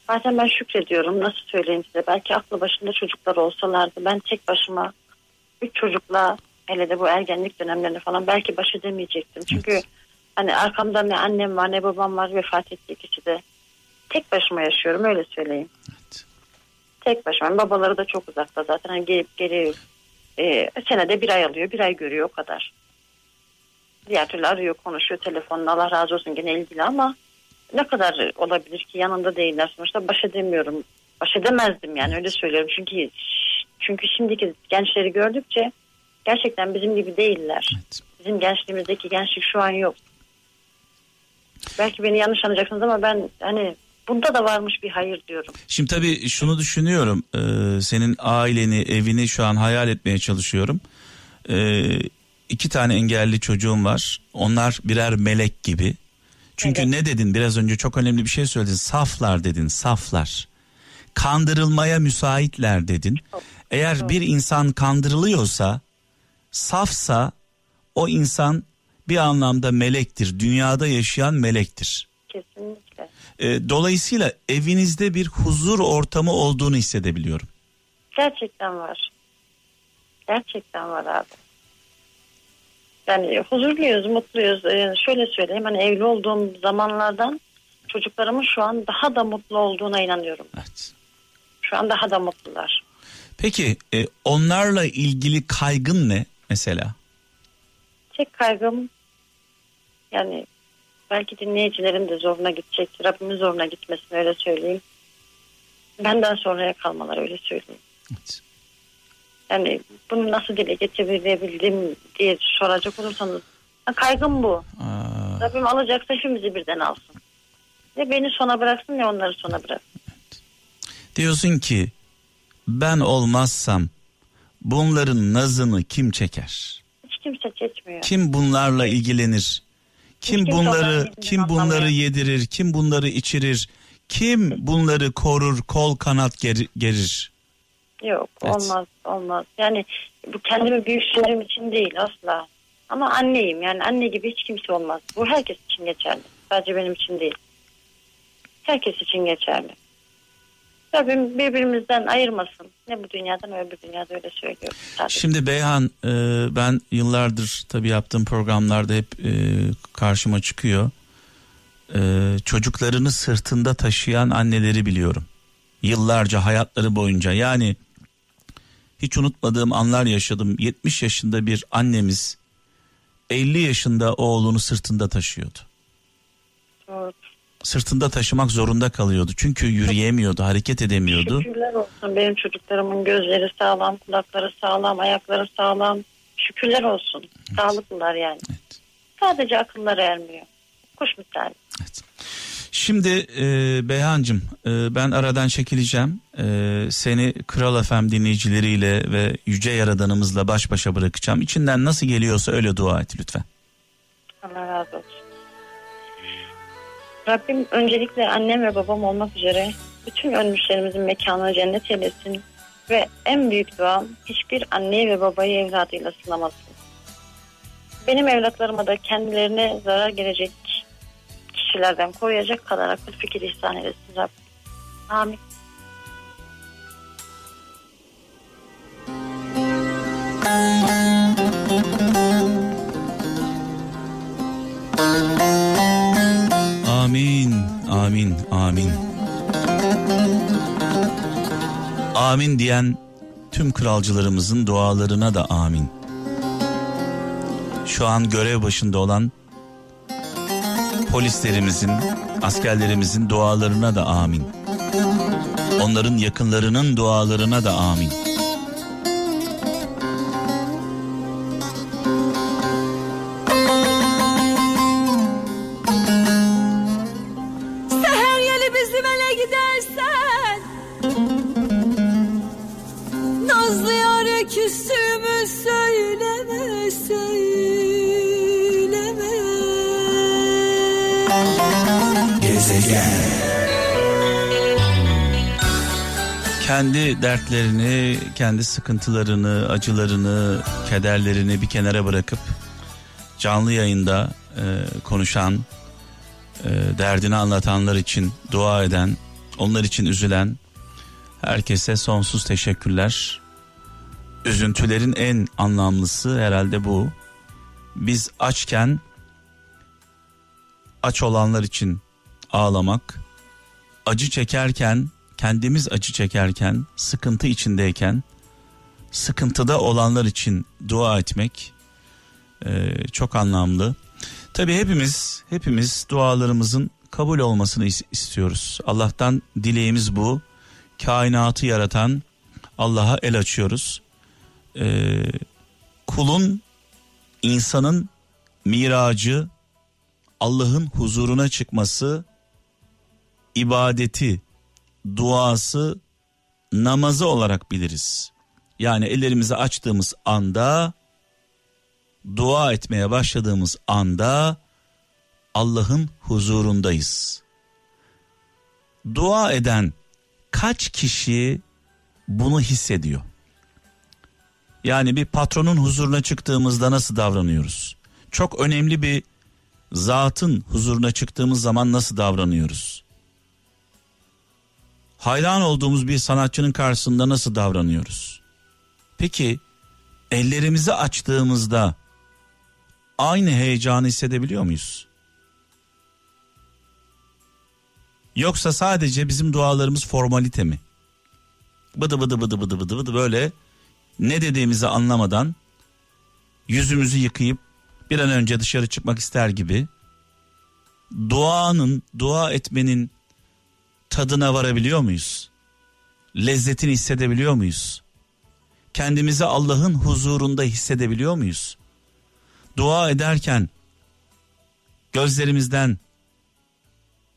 bazen ben şükrediyorum nasıl söyleyeyim size belki aklı başında çocuklar olsalardı ben tek başıma üç çocukla hele de bu ergenlik dönemlerinde falan belki baş edemeyecektim. Çünkü Evet. hani arkamda ne annem var ne babam var vefat etti ikisi de. Tek başıma yaşıyorum öyle söyleyeyim. Evet. Tek başıma. Babaları da çok uzakta zaten. Hani gelip geliyor. E, senede bir ay alıyor bir ay görüyor o kadar. Diğer türlü arıyor konuşuyor telefonla Allah razı olsun gene ilgili ama ne kadar olabilir ki yanında değiller sonuçta baş edemiyorum. Baş edemezdim yani öyle söylüyorum çünkü çünkü şimdiki gençleri gördükçe gerçekten bizim gibi değiller. Evet. Bizim gençliğimizdeki gençlik şu an yok. Belki beni yanlış anlayacaksınız ama ben hani bunda da varmış bir hayır diyorum. Şimdi tabii şunu düşünüyorum. e, senin aileni, evini şu an hayal etmeye çalışıyorum. E, iki tane engelli çocuğum var. Onlar birer melek gibi. Çünkü Evet. ne dedin? Biraz önce çok önemli bir şey söyledin. Saflar dedin, saflar. Kandırılmaya müsaitler dedin. Eğer bir insan kandırılıyorsa, safsa o insan bir anlamda melektir. Dünyada yaşayan melektir. Kesinlikle. E, dolayısıyla evinizde bir huzur ortamı olduğunu hissedebiliyorum. Gerçekten var. Gerçekten var abi. Yani huzurluyuz, mutluyuz. Ee, şöyle söyleyeyim hani evli olduğum zamanlardan çocuklarımın şu an daha da mutlu olduğuna inanıyorum. Evet. Şu an daha da mutlular. Peki e, onlarla ilgili kaygın ne mesela? Tek kaygım yani belki dinleyicilerin de zoruna gidecek. Rabbimin zoruna gitmesin öyle söyleyeyim. Benden sonraya kalmalar öyle söyleyeyim. Evet. Yani bunu nasıl dile getirebildim diye soracak olursanız kaygım bu. Aa. Rabbim alacaksa hepimizi birden alsın. Ya beni sona bıraksın ya onları sona bıraksın. Diyorsun ki ben olmazsam bunların nazını kim çeker? Hiç kimse çekmiyor. Kim bunlarla ilgilenir? Kim bunları kim bunları yedirir? Kim bunları içirir? Kim bunları korur, kol kanat ger- gerir? Yok evet. olmaz olmaz. Yani bu kendimi büyük için değil asla. Ama anneyim yani anne gibi hiç kimse olmaz. Bu herkes için geçerli. Sadece benim için değil. Herkes için geçerli. Rabbim birbirimizden ayırmasın. Ne bu dünyadan öbür dünyada öyle söylüyorum. Sadece. Şimdi Beyhan e, ben yıllardır tabii yaptığım programlarda hep e, karşıma çıkıyor. E, çocuklarını sırtında taşıyan anneleri biliyorum. Yıllarca hayatları boyunca yani hiç unutmadığım anlar yaşadım. 70 yaşında bir annemiz 50 yaşında oğlunu sırtında taşıyordu. Sırtında taşımak zorunda kalıyordu. Çünkü yürüyemiyordu, hareket edemiyordu. Şükürler olsun benim çocuklarımın gözleri sağlam, kulakları sağlam, ayakları sağlam. Şükürler olsun. Evet. Sağlıklılar yani. Evet. Sadece akılları ermiyor. Kuş misali. Evet. Şimdi e, Beyhancığım e, ben aradan çekileceğim. E, seni Kral FM dinleyicileriyle ve Yüce Yaradanımızla baş başa bırakacağım. İçinden nasıl geliyorsa öyle dua et lütfen. Allah razı olsun. Rabbim öncelikle annem ve babam olmak üzere bütün ölmüşlerimizin mekanını cennet eylesin. Ve en büyük duam hiçbir anneyi ve babayı evladıyla sınamasın. Benim evlatlarıma da kendilerine zarar gelecek kişilerden koruyacak kadar akıl fikir ihsan eylesin Rabbim. Amin. Amin, amin, amin. Amin diyen tüm kralcılarımızın dualarına da amin. Şu an görev başında olan polislerimizin, askerlerimizin dualarına da amin. Onların yakınlarının dualarına da amin. Kendi dertlerini, kendi sıkıntılarını, acılarını, kederlerini bir kenara bırakıp canlı yayında e, konuşan, e, derdini anlatanlar için dua eden, onlar için üzülen herkese sonsuz teşekkürler. Üzüntülerin en anlamlısı herhalde bu. Biz açken aç olanlar için ağlamak, acı çekerken kendimiz acı çekerken, sıkıntı içindeyken, sıkıntıda olanlar için dua etmek e, çok anlamlı. Tabi hepimiz, hepimiz dualarımızın kabul olmasını istiyoruz. Allah'tan dileğimiz bu. Kainatı yaratan Allah'a el açıyoruz. E, kulun, insanın miracı, Allah'ın huzuruna çıkması, ibadeti, duası namazı olarak biliriz. Yani ellerimizi açtığımız anda dua etmeye başladığımız anda Allah'ın huzurundayız. Dua eden kaç kişi bunu hissediyor? Yani bir patronun huzuruna çıktığımızda nasıl davranıyoruz? Çok önemli bir zatın huzuruna çıktığımız zaman nasıl davranıyoruz? Hayran olduğumuz bir sanatçının karşısında nasıl davranıyoruz? Peki ellerimizi açtığımızda aynı heyecanı hissedebiliyor muyuz? Yoksa sadece bizim dualarımız formalite mi? Bıdı bıdı bıdı bıdı bıdı bıdı böyle ne dediğimizi anlamadan yüzümüzü yıkayıp bir an önce dışarı çıkmak ister gibi duanın, dua etmenin tadına varabiliyor muyuz? Lezzetini hissedebiliyor muyuz? kendimizi Allah'ın huzurunda hissedebiliyor muyuz? Dua ederken gözlerimizden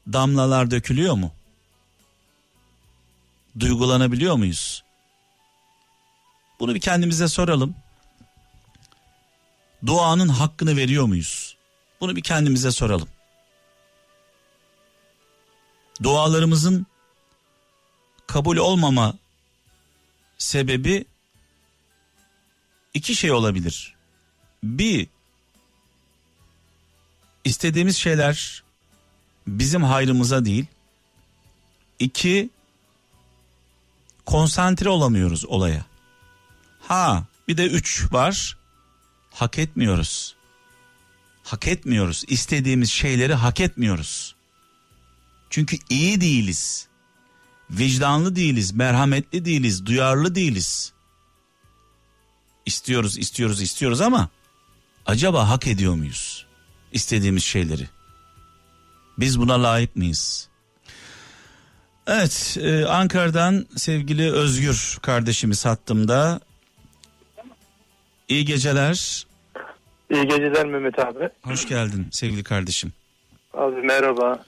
damlalar dökülüyor mu? Duygulanabiliyor muyuz? Bunu bir kendimize soralım. Duanın hakkını veriyor muyuz? Bunu bir kendimize soralım. Dualarımızın kabul olmama sebebi iki şey olabilir. Bir, istediğimiz şeyler bizim hayrımıza değil. İki, konsantre olamıyoruz olaya. Ha, bir de üç var. Hak etmiyoruz. Hak etmiyoruz. İstediğimiz şeyleri hak etmiyoruz. Çünkü iyi değiliz. Vicdanlı değiliz, merhametli değiliz, duyarlı değiliz. İstiyoruz, istiyoruz, istiyoruz ama acaba hak ediyor muyuz istediğimiz şeyleri? Biz buna layık mıyız? Evet, e, Ankara'dan sevgili Özgür kardeşimiz hattımda. İyi geceler. İyi geceler Mehmet abi. Hoş geldin sevgili kardeşim. Abi merhaba.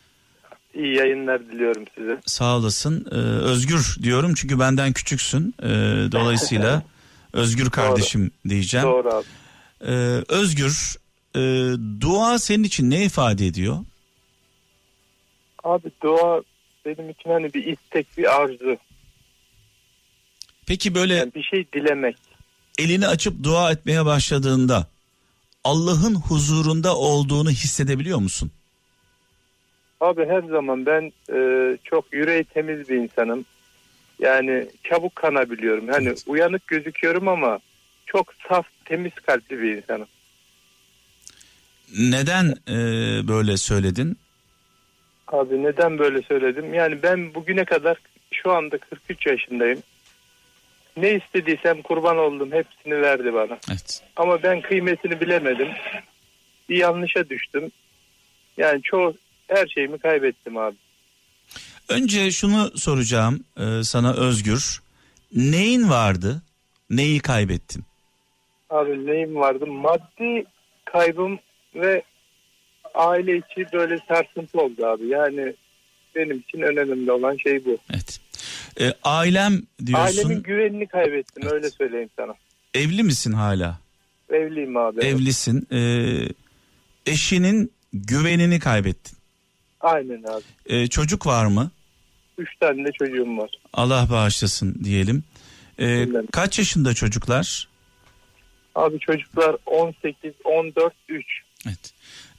İyi yayınlar diliyorum size. Sağ olasın. Ee, Özgür diyorum çünkü benden küçüksün. Ee, dolayısıyla Özgür kardeşim diyeceğim. Doğru abi. Ee, Özgür, e, dua senin için ne ifade ediyor? Abi dua benim için hani bir istek, bir arzu. Peki böyle Yani bir şey dilemek. elini açıp dua etmeye başladığında Allah'ın huzurunda olduğunu hissedebiliyor musun? Abi her zaman ben e, çok yüreği temiz bir insanım. Yani çabuk kanabiliyorum. Hani Evet. uyanık gözüküyorum ama çok saf, temiz kalpli bir insanım. Neden e, böyle söyledin? Abi neden böyle söyledim? Yani ben bugüne kadar şu anda 43 yaşındayım. Ne istediysem kurban oldum. Hepsini verdi bana. Evet. Ama ben kıymetini bilemedim. Bir yanlışa düştüm. Yani çoğu her şeyimi kaybettim abi. Önce şunu soracağım e, sana Özgür. Neyin vardı? Neyi kaybettin? Abi neyim vardı? Maddi kaybım ve aile içi böyle sarsıntı oldu abi. Yani benim için önemli olan şey bu. Evet. E, ailem diyorsun. Ailemin güvenini kaybettim Evet. öyle söyleyeyim sana. Evli misin hala? Evliyim abi. Evlisin. E, eşinin güvenini kaybettin. Aynen abi. E, çocuk var mı? Üç tane de çocuğum var. Allah bağışlasın diyelim. E, Bilmem. kaç yaşında çocuklar? Abi çocuklar 18, 14, 3. Evet.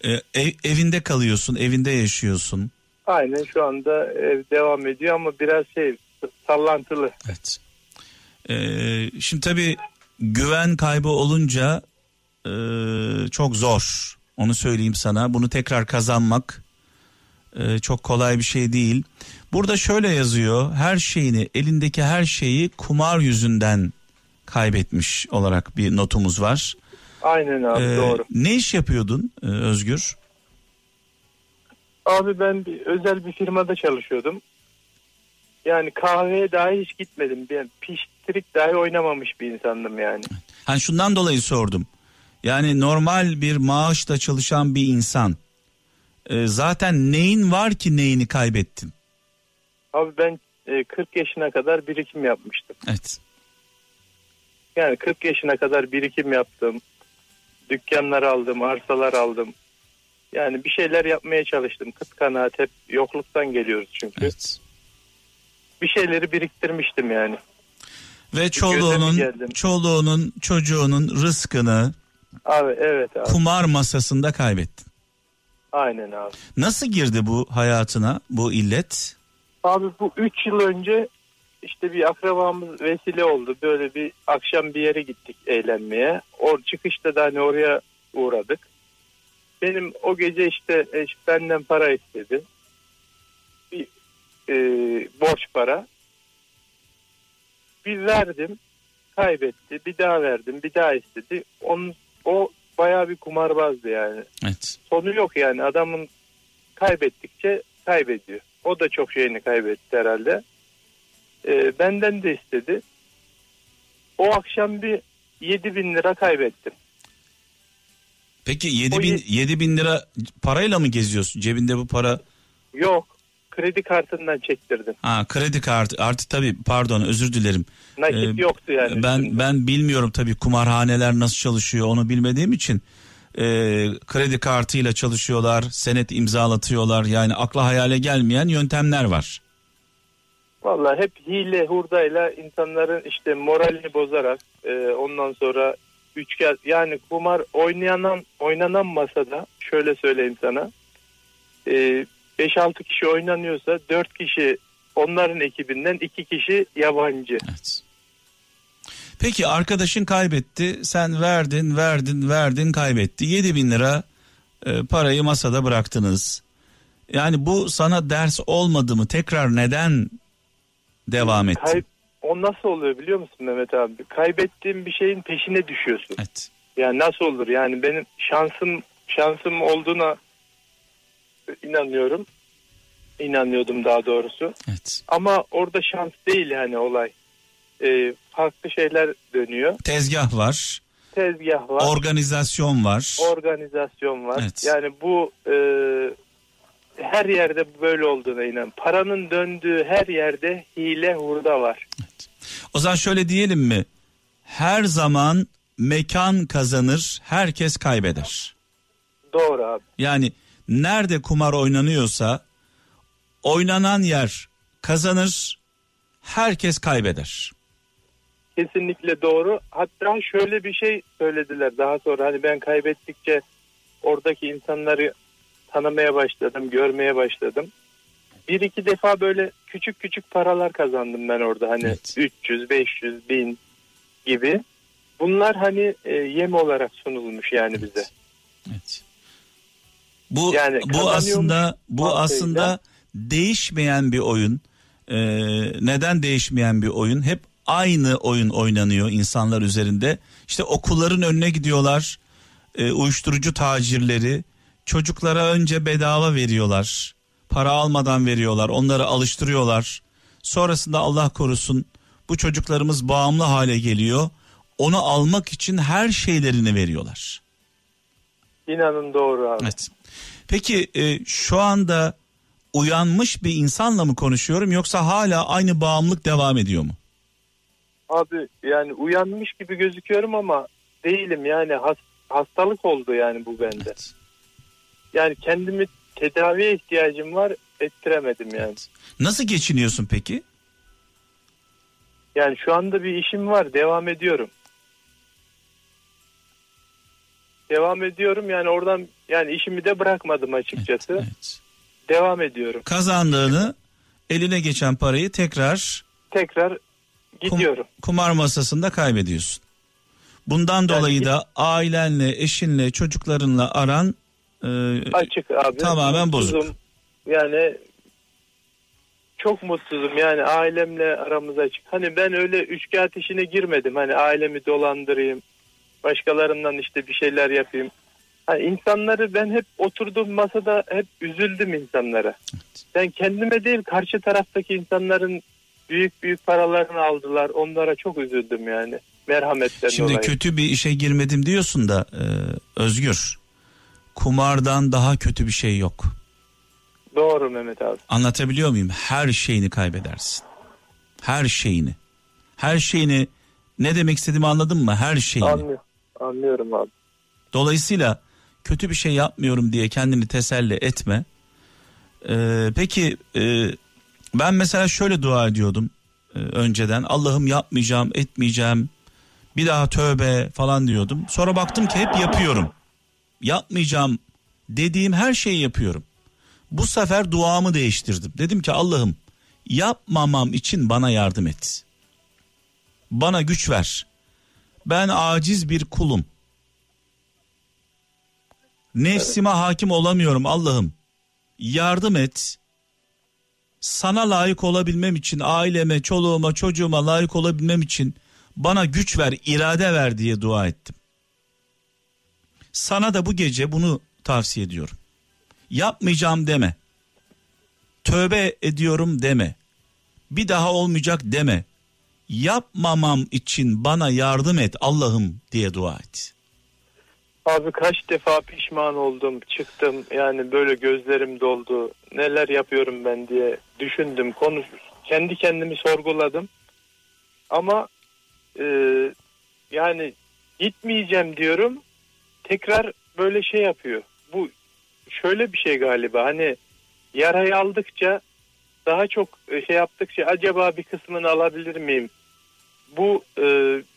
E, ev- evinde kalıyorsun, evinde yaşıyorsun. Aynen şu anda ev devam ediyor ama biraz şey sallantılı. Evet. E, şimdi tabii güven kaybı olunca e, çok zor. Onu söyleyeyim sana. Bunu tekrar kazanmak e, çok kolay bir şey değil. Burada şöyle yazıyor. Her şeyini, elindeki her şeyi kumar yüzünden kaybetmiş olarak bir notumuz var. Aynen abi Ee, doğru. Ne iş yapıyordun e, Özgür? Abi ben bir özel bir firmada çalışıyordum. Yani kahveye dahi hiç gitmedim. Ben piştirik dahi oynamamış bir insandım yani. Hani şundan dolayı sordum. Yani normal bir maaşla çalışan bir insan e, zaten neyin var ki neyini kaybettin? Abi ben e, 40 yaşına kadar birikim yapmıştım. Evet. Yani 40 yaşına kadar birikim yaptım. Dükkanlar aldım, arsalar aldım. Yani bir şeyler yapmaya çalıştım. Kıt kanaat hep yokluktan geliyoruz çünkü. Evet. Bir şeyleri biriktirmiştim yani. Ve çoluğunun, çoluğunun, çocuğunun rızkını Abi evet abi. kumar masasında kaybettin. Aynen abi. Nasıl girdi bu hayatına bu illet? Abi bu 3 yıl önce işte bir akrabamız vesile oldu. Böyle bir akşam bir yere gittik eğlenmeye. Or çıkışta da hani oraya uğradık. Benim o gece işte eş benden para istedi. Bir e, borç para. Bir verdim. Kaybetti. Bir daha verdim. Bir daha istedi. Onun, o bayağı bir kumarbazdı yani Evet. sonu yok yani adamın kaybettikçe kaybediyor. O da çok şeyini kaybetti herhalde. Ee, benden de istedi. o akşam bir 7 bin lira kaybettim. Peki 7 O bin, ye- 7 bin lira parayla mı geziyorsun? Cebinde bu para Yok kredi kartından çektirdim. Ha kredi kartı artı tabii pardon özür dilerim. Nakit Ee, yoktu yani. Ben üstünde. ben bilmiyorum tabii kumarhaneler nasıl çalışıyor onu bilmediğim için. Ee, kredi kartıyla çalışıyorlar, senet imzalatıyorlar. Yani akla hayale gelmeyen yöntemler var. Vallahi hep hile hurdayla insanların işte moralini bozarak e, ondan sonra üçgen yani kumar oynayan oynanan masada şöyle söyleyeyim sana e, 5-6 kişi oynanıyorsa 4 kişi onların ekibinden 2 kişi yabancı. Evet. Peki arkadaşın kaybetti, sen verdin, verdin, verdin, kaybetti. 7 bin lira e, parayı masada bıraktınız. Yani bu sana ders olmadı mı? Tekrar neden devam etti? Kay- o nasıl oluyor biliyor musun Mehmet abi? Kaybettiğin bir şeyin peşine düşüyorsun. Evet. Yani nasıl olur? Yani benim şansım şansım olduğuna inanıyorum. İnanıyordum daha doğrusu. Evet. Ama orada şans değil yani olay. Ee, farklı şeyler dönüyor. Tezgah var, Tezgah var, organizasyon var. organizasyon var. Evet. Yani bu e, her yerde böyle olduğuna inan. Paranın döndüğü her yerde hile hurda var. O zaman şöyle diyelim mi? Her zaman mekan kazanır, herkes kaybeder. Doğru abi. Yani nerede kumar oynanıyorsa oynanan yer kazanır, herkes kaybeder. Kesinlikle doğru. Hatta şöyle bir şey söylediler daha sonra hani ben kaybettikçe oradaki insanları tanımaya başladım, görmeye başladım. Bir iki defa böyle küçük küçük paralar kazandım ben orada hani Evet. 300, 500, 1000 gibi. Bunlar hani e, yem olarak sunulmuş yani bize. Evet. Bu Yani bu aslında bu mantığıyla. aslında değişmeyen bir oyun. Ee, neden değişmeyen bir oyun? Hep aynı oyun oynanıyor insanlar üzerinde. İşte okulların önüne gidiyorlar. Ee, uyuşturucu tacirleri çocuklara önce bedava veriyorlar. Para almadan veriyorlar. Onları alıştırıyorlar. Sonrasında Allah korusun bu çocuklarımız bağımlı hale geliyor. Onu almak için her şeylerini veriyorlar. İnanın doğru abi. Evet. Peki e, şu anda uyanmış bir insanla mı konuşuyorum yoksa hala aynı bağımlılık devam ediyor mu? Abi yani uyanmış gibi gözüküyorum ama değilim yani has- hastalık oldu yani bu bende. Yani kendimi tedaviye ihtiyacım var ettiremedim yani. Nasıl geçiniyorsun peki? Yani şu anda bir işim var devam ediyorum. Devam ediyorum yani oradan yani işimi de bırakmadım açıkçası. Evet. Devam ediyorum. Kazandığını eline geçen parayı tekrar Tekrar kum- gidiyorum. kumar masasında kaybediyorsun. Bundan dolayı ki- da ailenle, eşinle, çocuklarınla aran e, Açık abi. Tamamen bozuk. Yani çok mutsuzum yani ailemle aramız açık. Hani ben öyle üçkağıt işine girmedim. Hani ailemi dolandırayım. Başkalarından işte bir şeyler yapayım. Hani insanları ben hep oturduğum masada hep üzüldüm insanlara. Ben kendime değil karşı taraftaki insanların büyük büyük paralarını aldılar. Onlara çok üzüldüm yani. Merhametten Şimdi dolayı. kötü bir işe girmedim diyorsun da e, Özgür. Kumardan daha kötü bir şey yok. Doğru Mehmet abi. Anlatabiliyor muyum? Her şeyini kaybedersin. Her şeyini. Her şeyini ne demek istediğimi anladın mı? Her şeyini. Anlıyorum. Anlıyorum abi. Dolayısıyla kötü bir şey yapmıyorum diye kendini teselli etme. Ee, peki e, ben mesela şöyle dua ediyordum e, önceden. Allah'ım yapmayacağım, etmeyeceğim. Bir daha tövbe falan diyordum. Sonra baktım ki hep yapıyorum. Yapmayacağım dediğim her şeyi yapıyorum. Bu sefer duamı değiştirdim. Dedim ki Allah'ım yapmamam için bana yardım et. Bana güç ver. Ben aciz bir kulum. Nefsime hakim olamıyorum Allah'ım. Yardım et. Sana layık olabilmem için, aileme, çoluğuma, çocuğuma layık olabilmem için bana güç ver, irade ver diye dua ettim. Sana da bu gece bunu tavsiye ediyorum. Yapmayacağım deme. Tövbe ediyorum deme. Bir daha olmayacak deme. Yapmamam için bana yardım et Allah'ım diye dua et. Abi kaç defa pişman oldum çıktım yani böyle gözlerim doldu neler yapıyorum ben diye düşündüm konuş kendi kendimi sorguladım ama e, yani gitmeyeceğim diyorum tekrar böyle şey yapıyor bu şöyle bir şey galiba hani yarayı aldıkça daha çok e, şey yaptıkça acaba bir kısmını alabilir miyim bu e,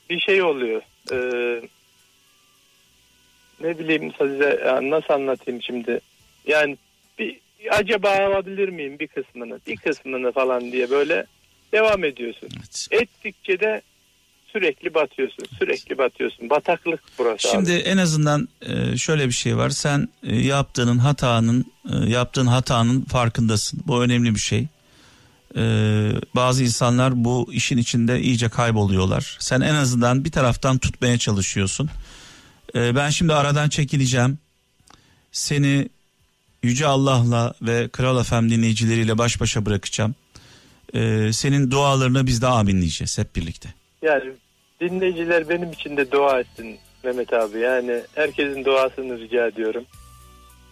bir şey oluyor e, ne bileyim size ya nasıl anlatayım şimdi yani bir acaba alabilir miyim bir kısmını bir kısmını falan diye böyle devam ediyorsun Evet. ettikçe de sürekli batıyorsun sürekli batıyorsun bataklık burası Şimdi abi. en azından e, şöyle bir şey var. Sen e, yaptığının hatanın e, yaptığın hatanın farkındasın. Bu önemli bir şey. E, bazı insanlar bu işin içinde iyice kayboluyorlar. Sen en azından bir taraftan tutmaya çalışıyorsun. E, ben şimdi aradan çekileceğim. Seni Yüce Allah'la ve Kral Efem dinleyicileriyle baş başa bırakacağım. E, senin dualarına biz de aminleyeceğiz hep birlikte. yani dinleyiciler benim için de dua etsin Mehmet abi yani herkesin duasını rica ediyorum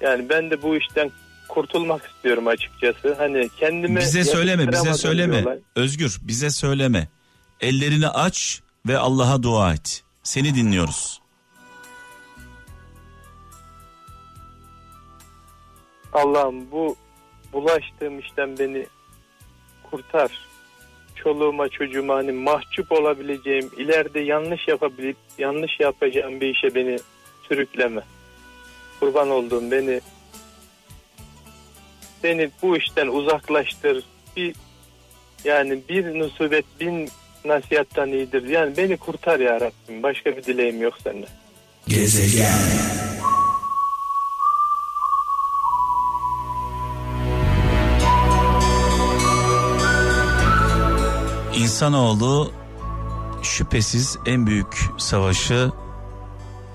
yani ben de bu işten kurtulmak istiyorum açıkçası hani kendime Bize söyleme, bize söyleme. bir olay. Özgür, bize söyleme. Ellerini aç ve Allah'a dua et. Seni dinliyoruz. Allah'ım bu bulaştığım işten beni kurtar. Çoluğuma çocuğuma hani mahcup olabileceğim, ileride yanlış yapabilip yanlış yapacağım bir işe beni sürükleme. Kurban olduğum beni beni bu işten uzaklaştır. Bir yani bir nusubet bin nasihattan iyidir. Yani beni kurtar ya Rabbim. Başka bir dileğim yok senden. Gezegen. İnsanoğlu şüphesiz en büyük savaşı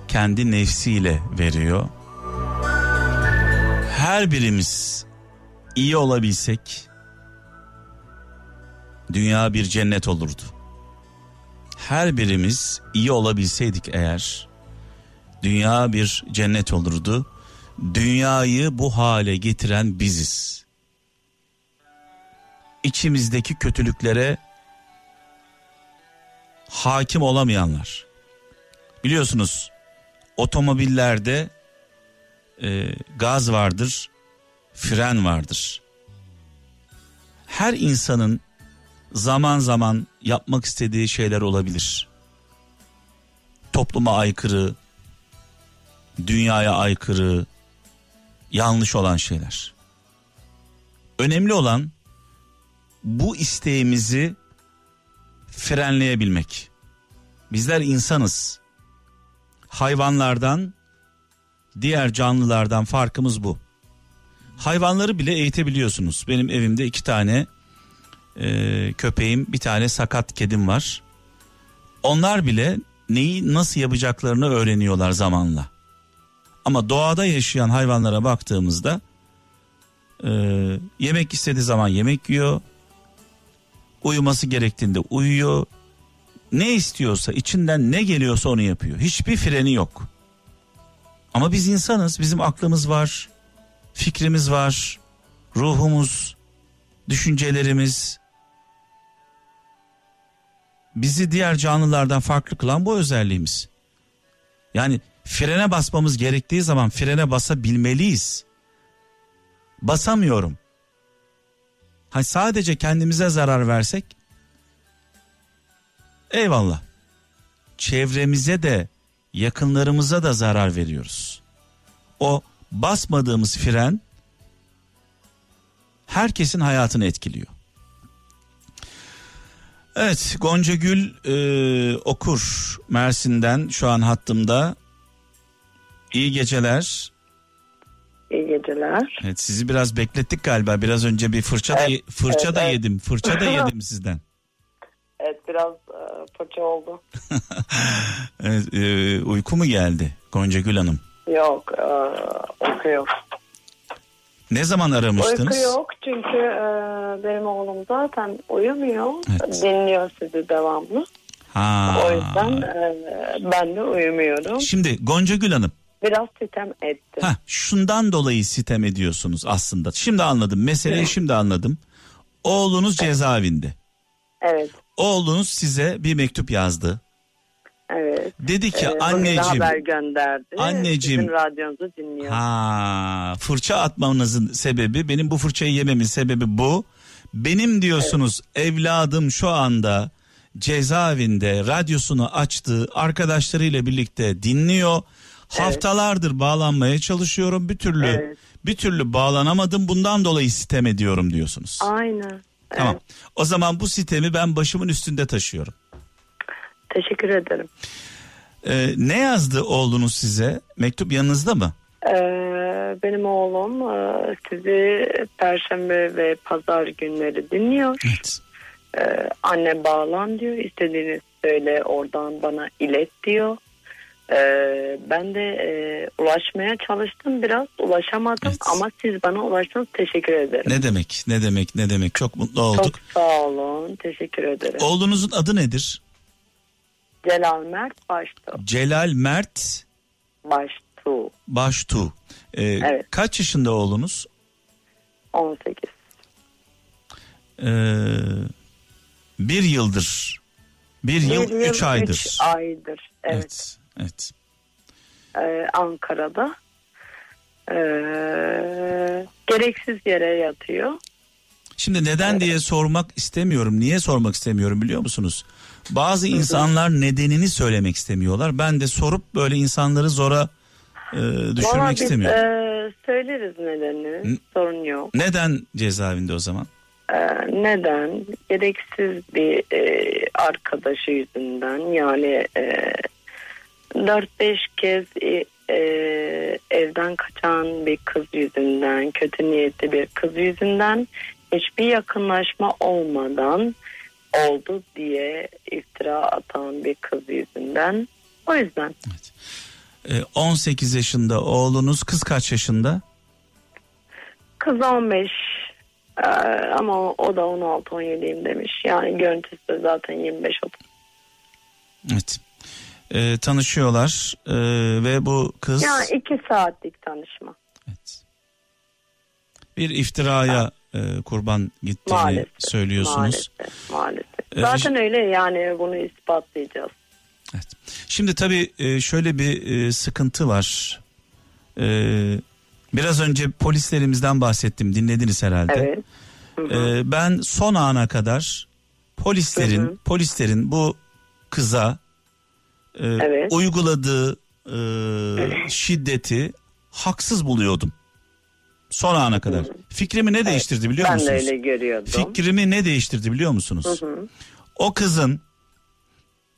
kendi nefsiyle veriyor. Her birimiz iyi olabilsek dünya bir cennet olurdu. Her birimiz iyi olabilseydik eğer dünya bir cennet olurdu. Dünyayı bu hale getiren biziz. İçimizdeki kötülüklere hakim olamayanlar. Biliyorsunuz otomobillerde e, gaz vardır, fren vardır. Her insanın zaman zaman yapmak istediği şeyler olabilir. Topluma aykırı, dünyaya aykırı, yanlış olan şeyler. Önemli olan bu isteğimizi frenleyebilmek. Bizler insanız. Hayvanlardan, diğer canlılardan farkımız bu. Hayvanları bile eğitebiliyorsunuz. Benim evimde iki tane e, köpeğim, bir tane sakat kedim var. Onlar bile neyi nasıl yapacaklarını öğreniyorlar zamanla. Ama doğada yaşayan hayvanlara baktığımızda e, yemek istediği zaman yemek yiyor, uyuması gerektiğinde uyuyor. Ne istiyorsa içinden ne geliyorsa onu yapıyor. Hiçbir freni yok. Ama biz insanız. Bizim aklımız var. Fikrimiz var. Ruhumuz, düşüncelerimiz. Bizi diğer canlılardan farklı kılan bu özelliğimiz. Yani frene basmamız gerektiği zaman frene basabilmeliyiz. Basamıyorum. Hani sadece kendimize zarar versek eyvallah. Çevremize de yakınlarımıza da zarar veriyoruz. O basmadığımız fren herkesin hayatını etkiliyor. Evet Gonca Gül e, okur Mersin'den şu an hattımda. İyi geceler. İyi geceler. Evet sizi biraz beklettik galiba. Biraz önce bir fırça da Evet, fırça evet, da evet. yedim. Fırça da yedim sizden. Evet biraz e, fırça oldu. Evet, e, uyku mu geldi Gonca Gül Hanım? Yok e, uyku yok. Ne zaman aramıştınız? Uyku yok çünkü e, benim oğlum zaten uyumuyor. Evet. Dinliyor sizi devamlı. Ha. O yüzden e, ben de uyumuyorum. Şimdi Gonca Gül Hanım. Biraz sitem ettim. Ha, şundan dolayı sitem ediyorsunuz aslında. Şimdi anladım. Meseleyi şimdi anladım. Oğlunuz cezaevinde. Evet. Oğlunuz size bir mektup yazdı. Evet. Dedi ki Ee, anneciğim haber gönderdi. Anneciğim. Sizin radyonuzu dinliyor. ha fırça atmanızın sebebi benim bu fırçayı yememin sebebi bu. Benim diyorsunuz evladım şu anda cezaevinde radyosunu açtı arkadaşlarıyla birlikte dinliyor. Haftalardır bağlanmaya çalışıyorum bir türlü Evet. bir türlü bağlanamadım bundan dolayı sitem ediyorum diyorsunuz. Aynen. Tamam. Evet. O zaman bu sitemi ben başımın üstünde taşıyorum. Teşekkür ederim. Ee, ne yazdı oğlunuz size? Mektup yanınızda mı? Ee, benim oğlum e, sizi Perşembe ve Pazar günleri dinliyor. Evet. Ee, anne bağlan diyor. İstediğini söyle oradan bana ilet diyor. Ee, ben de e, ulaşmaya çalıştım biraz ulaşamadım Evet. ama siz bana ulaştınız teşekkür ederim. Ne demek? Ne demek? Ne demek? Çok mutlu Çok olduk. sağ olun teşekkür ederim. Oğlunuzun adı nedir? Celal Mert Baştu. Celal Mert Baştu Baştu. Ee, Evet. Kaç yaşında oğlunuz? 18. Ee, bir yıldır. Bir yıl, Bir üç aydır. üç aydır. Evet. Evet. Evet. Ee, Ankara'da. Ee, gereksiz yere yatıyor. Şimdi neden diye sormak istemiyorum. Niye sormak istemiyorum biliyor musunuz? Bazı insanlar nedenini söylemek istemiyorlar. Ben de sorup böyle insanları zora e, düşürmek Valla biz istemiyorum. e, söyleriz nedenini. Hı. Sorun yok. Neden cezaevinde o zaman? Ee, neden? Gereksiz bir e, arkadaşı yüzünden yani e, 4-5 kez e, e, evden kaçan bir kız yüzünden, kötü niyetli bir kız yüzünden hiçbir yakınlaşma olmadan oldu diye iftira atan bir kız yüzünden. O yüzden Ee, 18 yaşında oğlunuz kız kaç yaşında? kız 15 e, ama o da 16-17'yim demiş. Yani görüntüsü de zaten 25 30 Evet. Ee, tanışıyorlar ee, ve bu kız Yani iki saatlik tanışma. evet, bir iftiraya e, kurban gittiğini Maalesef. söylüyorsunuz. Maalesef. Maalesef. Ee, Zaten öyle yani bunu ispatlayacağız. Evet. Şimdi tabii e, şöyle bir e, sıkıntı var. Ee, biraz önce polislerimizden bahsettim dinlediniz herhalde. Evet. Hı hı. Ee, ben son ana kadar polislerin Hı hı. polislerin bu kıza e, Evet. uyguladığı e, şiddeti haksız buluyordum. Son ana kadar. Fikrimi ne değiştirdi biliyor ben de musunuz? öyle görüyordum. Fikrimi ne değiştirdi biliyor musunuz? Hı hı. O kızın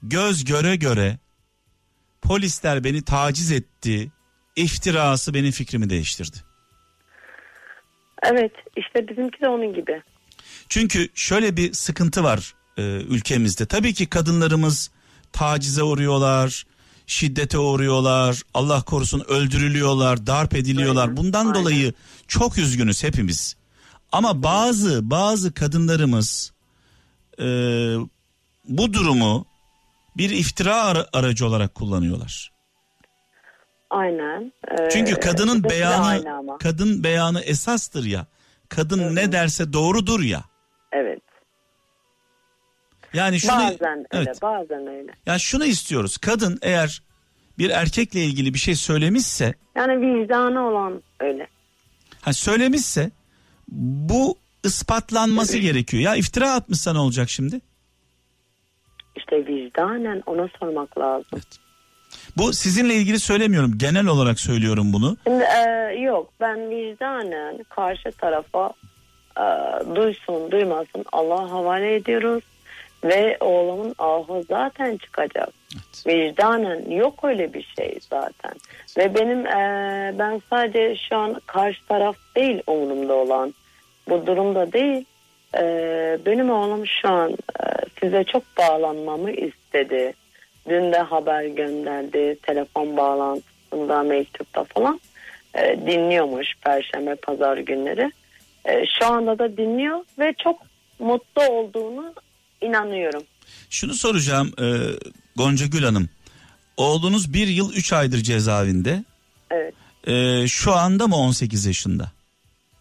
göz göre göre polisler beni taciz etti iftirası benim fikrimi değiştirdi. Evet işte bizimki de onun gibi. Çünkü şöyle bir sıkıntı var e, ülkemizde. Tabii ki kadınlarımız tacize uğruyorlar, şiddete uğruyorlar, Allah korusun öldürülüyorlar, darp ediliyorlar. Bundan aynen. dolayı çok üzgünüz hepimiz. Ama bazı bazı kadınlarımız e, bu durumu bir iftira ara- aracı olarak kullanıyorlar. Aynen. Ee, Çünkü kadının de beyanı kadın beyanı esastır ya. Kadın Hı hı. ne derse doğrudur ya. Evet. Yani şunu Bazen öyle evet. bazen öyle. Yani şunu istiyoruz. Kadın eğer bir erkekle ilgili bir şey söylemişse, Yani vicdanı olan öyle. Ha söylemişse bu ispatlanması gerekiyor. Ya iftira atmışsa ne olacak şimdi? İşte vicdanen ona sormak lazım. Bu sizinle ilgili söylemiyorum. Genel olarak söylüyorum bunu. Şimdi e, yok ben vicdanen karşı tarafa e, duysun duymasın Allah'a havale ediyoruz ve oğlumun ahı zaten çıkacak. Vicdanen yok öyle bir şey zaten. Ve benim e, ben sadece şu an karşı taraf değil umurumda olan bu durumda değil. E, benim oğlum şu an e, size çok bağlanmamı istedi. Dün de haber gönderdi telefon bağlantısında mektupta falan. e, dinliyormuş Perşembe Pazar günleri. E, şu anda da dinliyor ve çok mutlu olduğunu inanıyorum. Şunu soracağım e, Gonca Gül Hanım. Oğlunuz bir yıl üç aydır cezaevinde. Evet, E, şu anda mı 18 yaşında?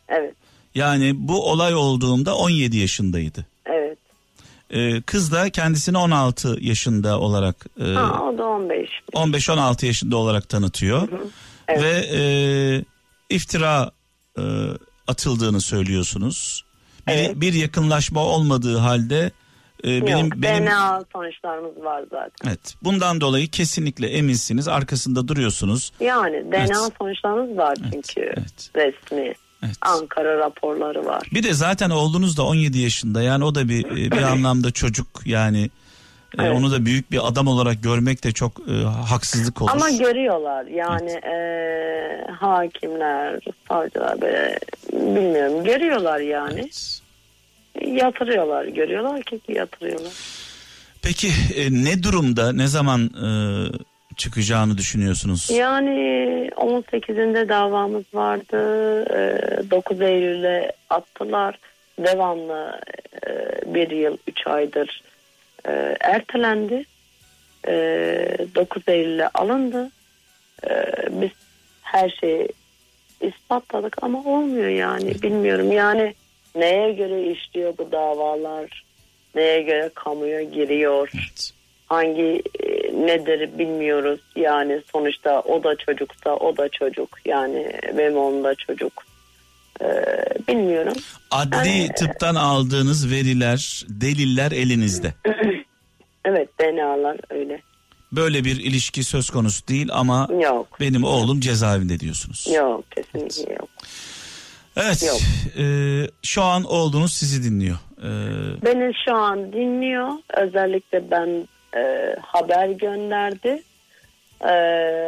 evet, Yani bu olay olduğunda 17 yaşındaydı. evet. E, kız da kendisini 16 yaşında olarak e, Ha, o da 15. 15-16 yaşında olarak tanıtıyor. Evet. Ve e, iftira e, atıldığını söylüyorsunuz. Bir, Evet. bir yakınlaşma olmadığı halde e, benim Yok, benim DNA sonuçlarımız var zaten. evet bundan dolayı kesinlikle eminsiniz arkasında duruyorsunuz. Yani DNA Evet. sonuçlarımız var çünkü evet. resmi. Evet. Ankara raporları var. Bir de zaten oğlunuz da 17 yaşında yani o da bir e, bir anlamda çocuk yani e, Evet. onu da büyük bir adam olarak görmek de çok e, haksızlık olur. Ama görüyorlar yani eee, hakimler, savcılar böyle bilmiyorum görüyorlar yani. Evet. Yatırıyorlar görüyorlar ki yatırıyorlar. Peki e, ne durumda ne zaman e, çıkacağını düşünüyorsunuz? Yani 18'inde davamız vardı. Eee, 9 Eylül'e attılar. Devamlı eee, bir yıl 3 aydır eee, ertelendi. Eee, 9 Eylül'e alındı. Eee, biz her şeyi ispatladık ama olmuyor yani bilmiyorum yani neye göre işliyor bu davalar? Neye göre kamuya giriyor? Evet. hangi e, nedir bilmiyoruz. Yani sonuçta o da çocuksa o da çocuk. Yani benim oğlum da çocuk. Ee, bilmiyorum. Adli Yani- tıptan aldığınız veriler, deliller elinizde. evet DNA'lar öyle. Böyle bir ilişki söz konusu değil ama yok. benim oğlum cezaevinde diyorsunuz. yok kesinlikle yok Evet. Yok. e, şu an oğlunuz sizi dinliyor. E, Beni şu an dinliyor. Özellikle ben e, haber gönderdi. E,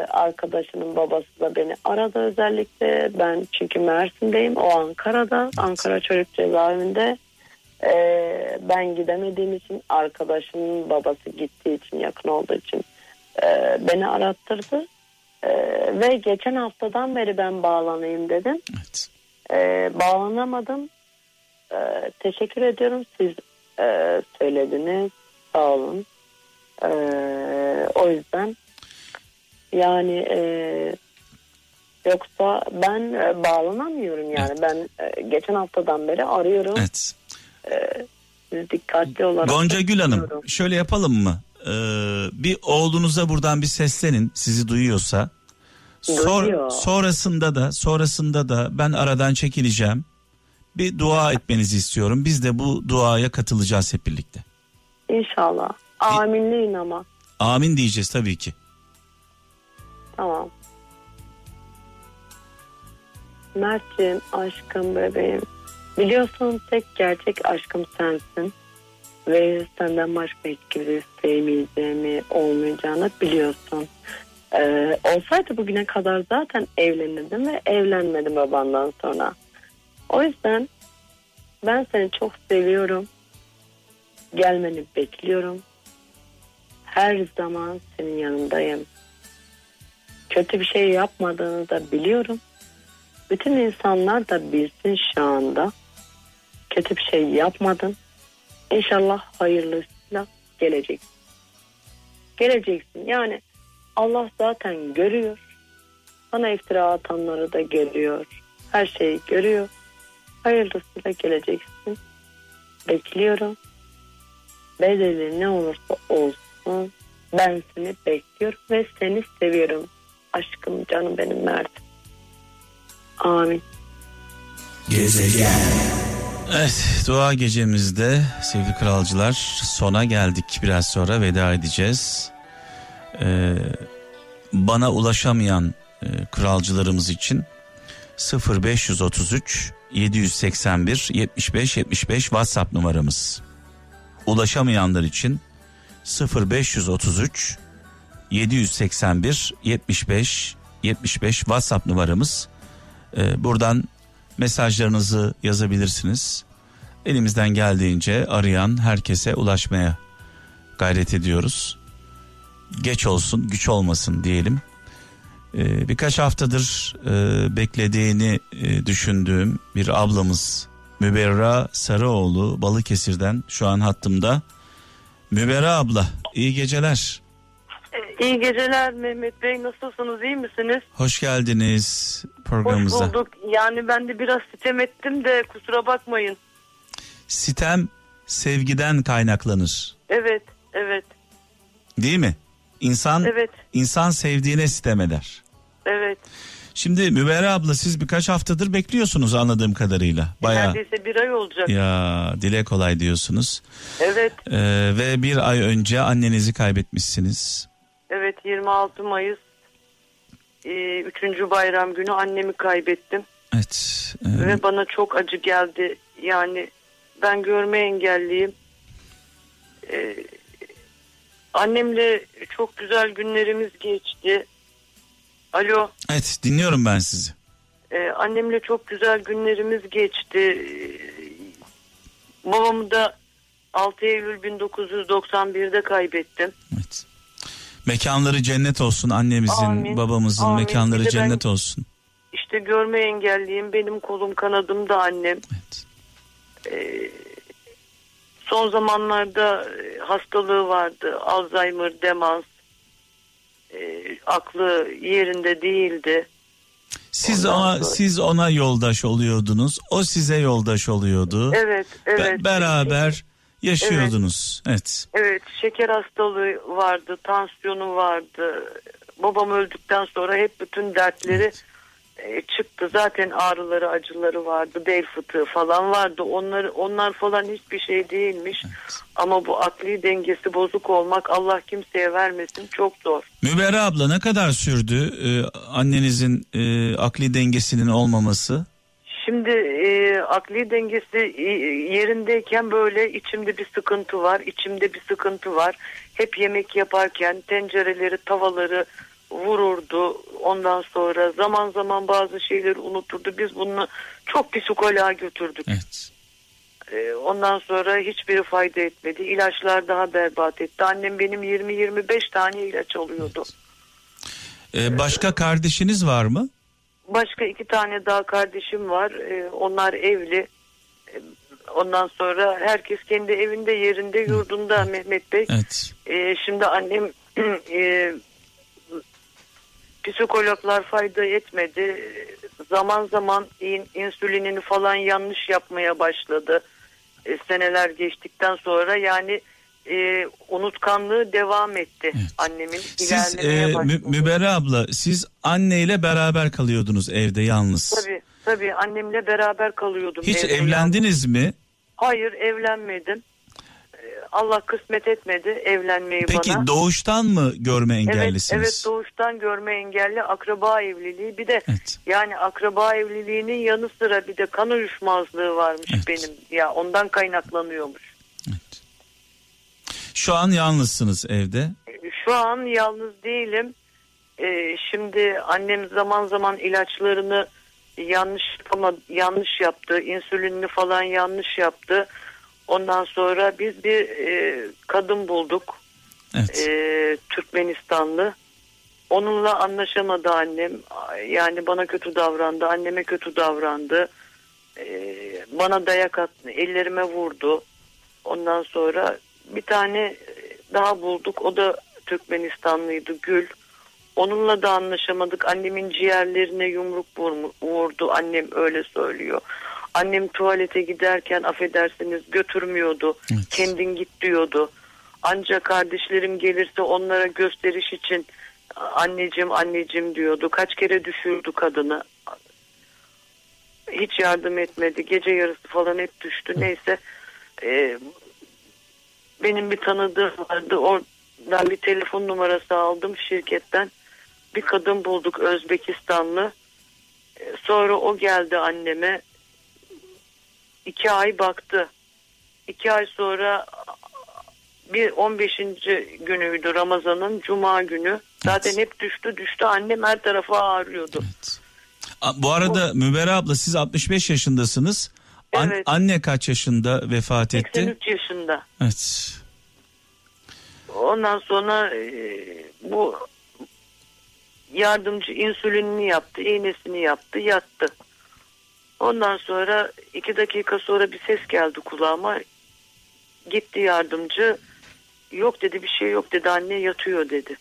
arkadaşının babası da beni aradı özellikle. Ben çünkü Mersin'deyim. O Ankara'da. Ankara Çocuk Cezaevinde. E, ben gidemediğim için arkadaşımın babası gittiği için yakın olduğu için e, beni arattırdı. E, ve geçen haftadan beri ben bağlanayım dedim. evet. Ee, bağlanamadım. Ee, teşekkür ediyorum. Siz e, söylediniz. Sağ olun. Ee, o yüzden yani e, yoksa ben e, bağlanamıyorum yani. Ben e, geçen haftadan beri arıyorum. Evet. Siz dikkatli olarak. Gonca Gül Hanım şöyle yapalım mı? Ee, bir oğlunuza buradan bir seslenin sizi duyuyorsa. Sor- sonrasında da sonrasında da ben aradan çekileceğim. Bir dua etmenizi istiyorum. Biz de bu duaya katılacağız hep birlikte. İnşallah. Aminleyin ama. Amin diyeceğiz tabii ki. Tamam. Mert'ciğim aşkım bebeğim. Biliyorsun tek gerçek aşkım sensin. Ve senden başka hiç kimse sevmeyeceğimi olmayacağını biliyorsun. Ee, olsaydı bugüne kadar zaten evlenirdim ve evlenmedim babandan sonra. O yüzden ben seni çok seviyorum. Gelmeni bekliyorum. Her zaman senin yanındayım kötü bir şey yapmadığını da biliyorum. Bütün insanlar da bilsin şu anda. Kötü bir şey yapmadın. İnşallah hayırlısıyla gelecek. Geleceksin. Yani Allah zaten görüyor. Sana iftira atanları da görüyor. Her şeyi görüyor. Hayırlısıyla geleceksin. Bekliyorum. Bedeli ne olursa olsun ben seni bekliyorum ve seni seviyorum. Aşkım canım benim Mert. Amin. Gezegen. Evet dua gecemizde sevgili kralcılar sona geldik. Biraz sonra veda edeceğiz. Ee, bana ulaşamayan e, kralcılarımız için 0533 781 75 75 WhatsApp numaramız. Ulaşamayanlar için 0533 781 75 75 WhatsApp numaramız. Ee, buradan mesajlarınızı yazabilirsiniz. Elimizden geldiğince arayan herkese ulaşmaya gayret ediyoruz. Geç olsun, güç olmasın diyelim. Ee, birkaç haftadır e, beklediğini e, düşündüğüm bir ablamız Müberra Sarıoğlu Balıkesir'den şu an hattımda. Müberra abla iyi geceler. İyi geceler Mehmet Bey. Nasılsınız? iyi misiniz? Hoş geldiniz Hoş programımıza. bulduk. Yani ben de biraz sitem ettim de kusura bakmayın. Sitem sevgiden kaynaklanır. Evet, evet, Değil mi? İnsan evet, insan sevdiğine sitem eder. evet. Şimdi Müberra abla siz birkaç haftadır bekliyorsunuz anladığım kadarıyla. Bayağı Neredeyse bir ay olacak. ya dile kolay diyorsunuz. Evet, Ee, ve bir ay önce annenizi kaybetmişsiniz. evet 26 Mayıs e, üçüncü bayram günü annemi kaybettim. Evet. e, Ve bana çok acı geldi. Yani ben görme engelliyim. Ee, annemle çok güzel günlerimiz geçti. Alo. evet dinliyorum ben sizi. Ee, annemle çok güzel günlerimiz geçti. Babamı da 6 Eylül 1991'de kaybettim. Evet. Mekanları cennet olsun annemizin, Amin, babamızın amin. mekanları de ben- cennet olsun. İşte görme engelliyim. Benim kolum kanadım da annem. Evet. Ee, son zamanlarda e, hastalığı vardı. Alzheimer, demans. Ee, aklı yerinde değildi. Siz Ondan ona sonra- siz ona yoldaş oluyordunuz. O size yoldaş oluyordu. Evet, Be- evet. beraber yaşıyordunuz. Evet. Evet, şeker hastalığı vardı, tansiyonu vardı. Babam öldükten sonra hep bütün dertleri e, çıktı. Zaten ağrıları, acıları vardı, bel fıtığı falan vardı. Onlar onlar falan hiçbir şey değilmiş. Ama bu akli dengesi bozuk olmak Allah kimseye vermesin çok zor. Müberra abla ne kadar sürdü e, annenizin e, akli dengesinin olmaması? Şimdi e, akli dengesi e, yerindeyken böyle içimde bir sıkıntı var, içimde bir sıkıntı var. Hep yemek yaparken tencereleri, tavaları vururdu. Ondan sonra zaman zaman bazı şeyleri unuturdu. Biz bunu çok psikoloğa götürdük. Evet. E, ondan sonra hiçbiri fayda etmedi. İlaçlar daha berbat etti. Annem benim 20-25 tane ilaç alıyordu. E, başka kardeşiniz var mı? Başka iki tane daha kardeşim var. Ee, onlar evli. Ee, Ondan sonra herkes kendi evinde, yerinde, yurdunda Mehmet Bey. Evet. Ee, şimdi annem e, psikologlar fayda etmedi. Zaman zaman in, insülinini falan yanlış yapmaya başladı. E, seneler geçtikten sonra yani e, unutkanlığı devam etti Evet. annemin. Siz e, başladı. Mü- Müberra abla siz anneyle beraber kalıyordunuz evde yalnız. Tabii tabii annemle beraber kalıyordum. Hiç evlendiniz mi? Hayır evlenmedim. Allah kısmet etmedi evlenmeyi Peki bana. doğuştan mı görme evet, engellisiniz? evet doğuştan görme engelli akraba evliliği bir de Evet. yani akraba evliliğinin yanı sıra bir de kan uyuşmazlığı varmış Evet. benim ya ondan kaynaklanıyormuş. Evet. Şu an yalnızsınız evde. Şu an yalnız değilim. Ee, şimdi annem zaman zaman ilaçlarını yanlış ama yanlış yaptı. İnsülinini falan yanlış yaptı. Ondan sonra biz bir e, kadın bulduk. Evet. e, Türkmenistanlı. Onunla anlaşamadı annem. Yani bana kötü davrandı, anneme kötü davrandı. E, bana dayak attı, ellerime vurdu. Ondan sonra bir tane daha bulduk. O da Türkmenistanlıydı Gül. Onunla da anlaşamadık. Annemin ciğerlerine yumruk vurdu. Annem öyle söylüyor. Annem tuvalete giderken affedersiniz götürmüyordu. Evet. Kendin git diyordu. Ancak kardeşlerim gelirse onlara gösteriş için anneciğim anneciğim diyordu. Kaç kere düşürdü kadını. Hiç yardım etmedi. Gece yarısı falan hep düştü. Neyse e, benim bir tanıdığım vardı. Oradan bir telefon numarası aldım şirketten. Bir kadın bulduk Özbekistanlı. E, Sonra o geldi anneme. İki ay baktı. İki ay sonra bir 15. günüydü Ramazan'ın Cuma günü. Zaten hep düştü düştü. Annem her tarafa ağrıyordu. A- Bu arada Müberra abla siz 65 yaşındasınız. An- Evet. Anne kaç yaşında vefat etti? 83 yaşında. yardımcı insülinini yaptı, iğnesini yaptı, yattı. Ondan sonra iki dakika sonra bir ses geldi kulağıma. Gitti yardımcı. Yok dedi bir şey yok dedi anne yatıyor dedi.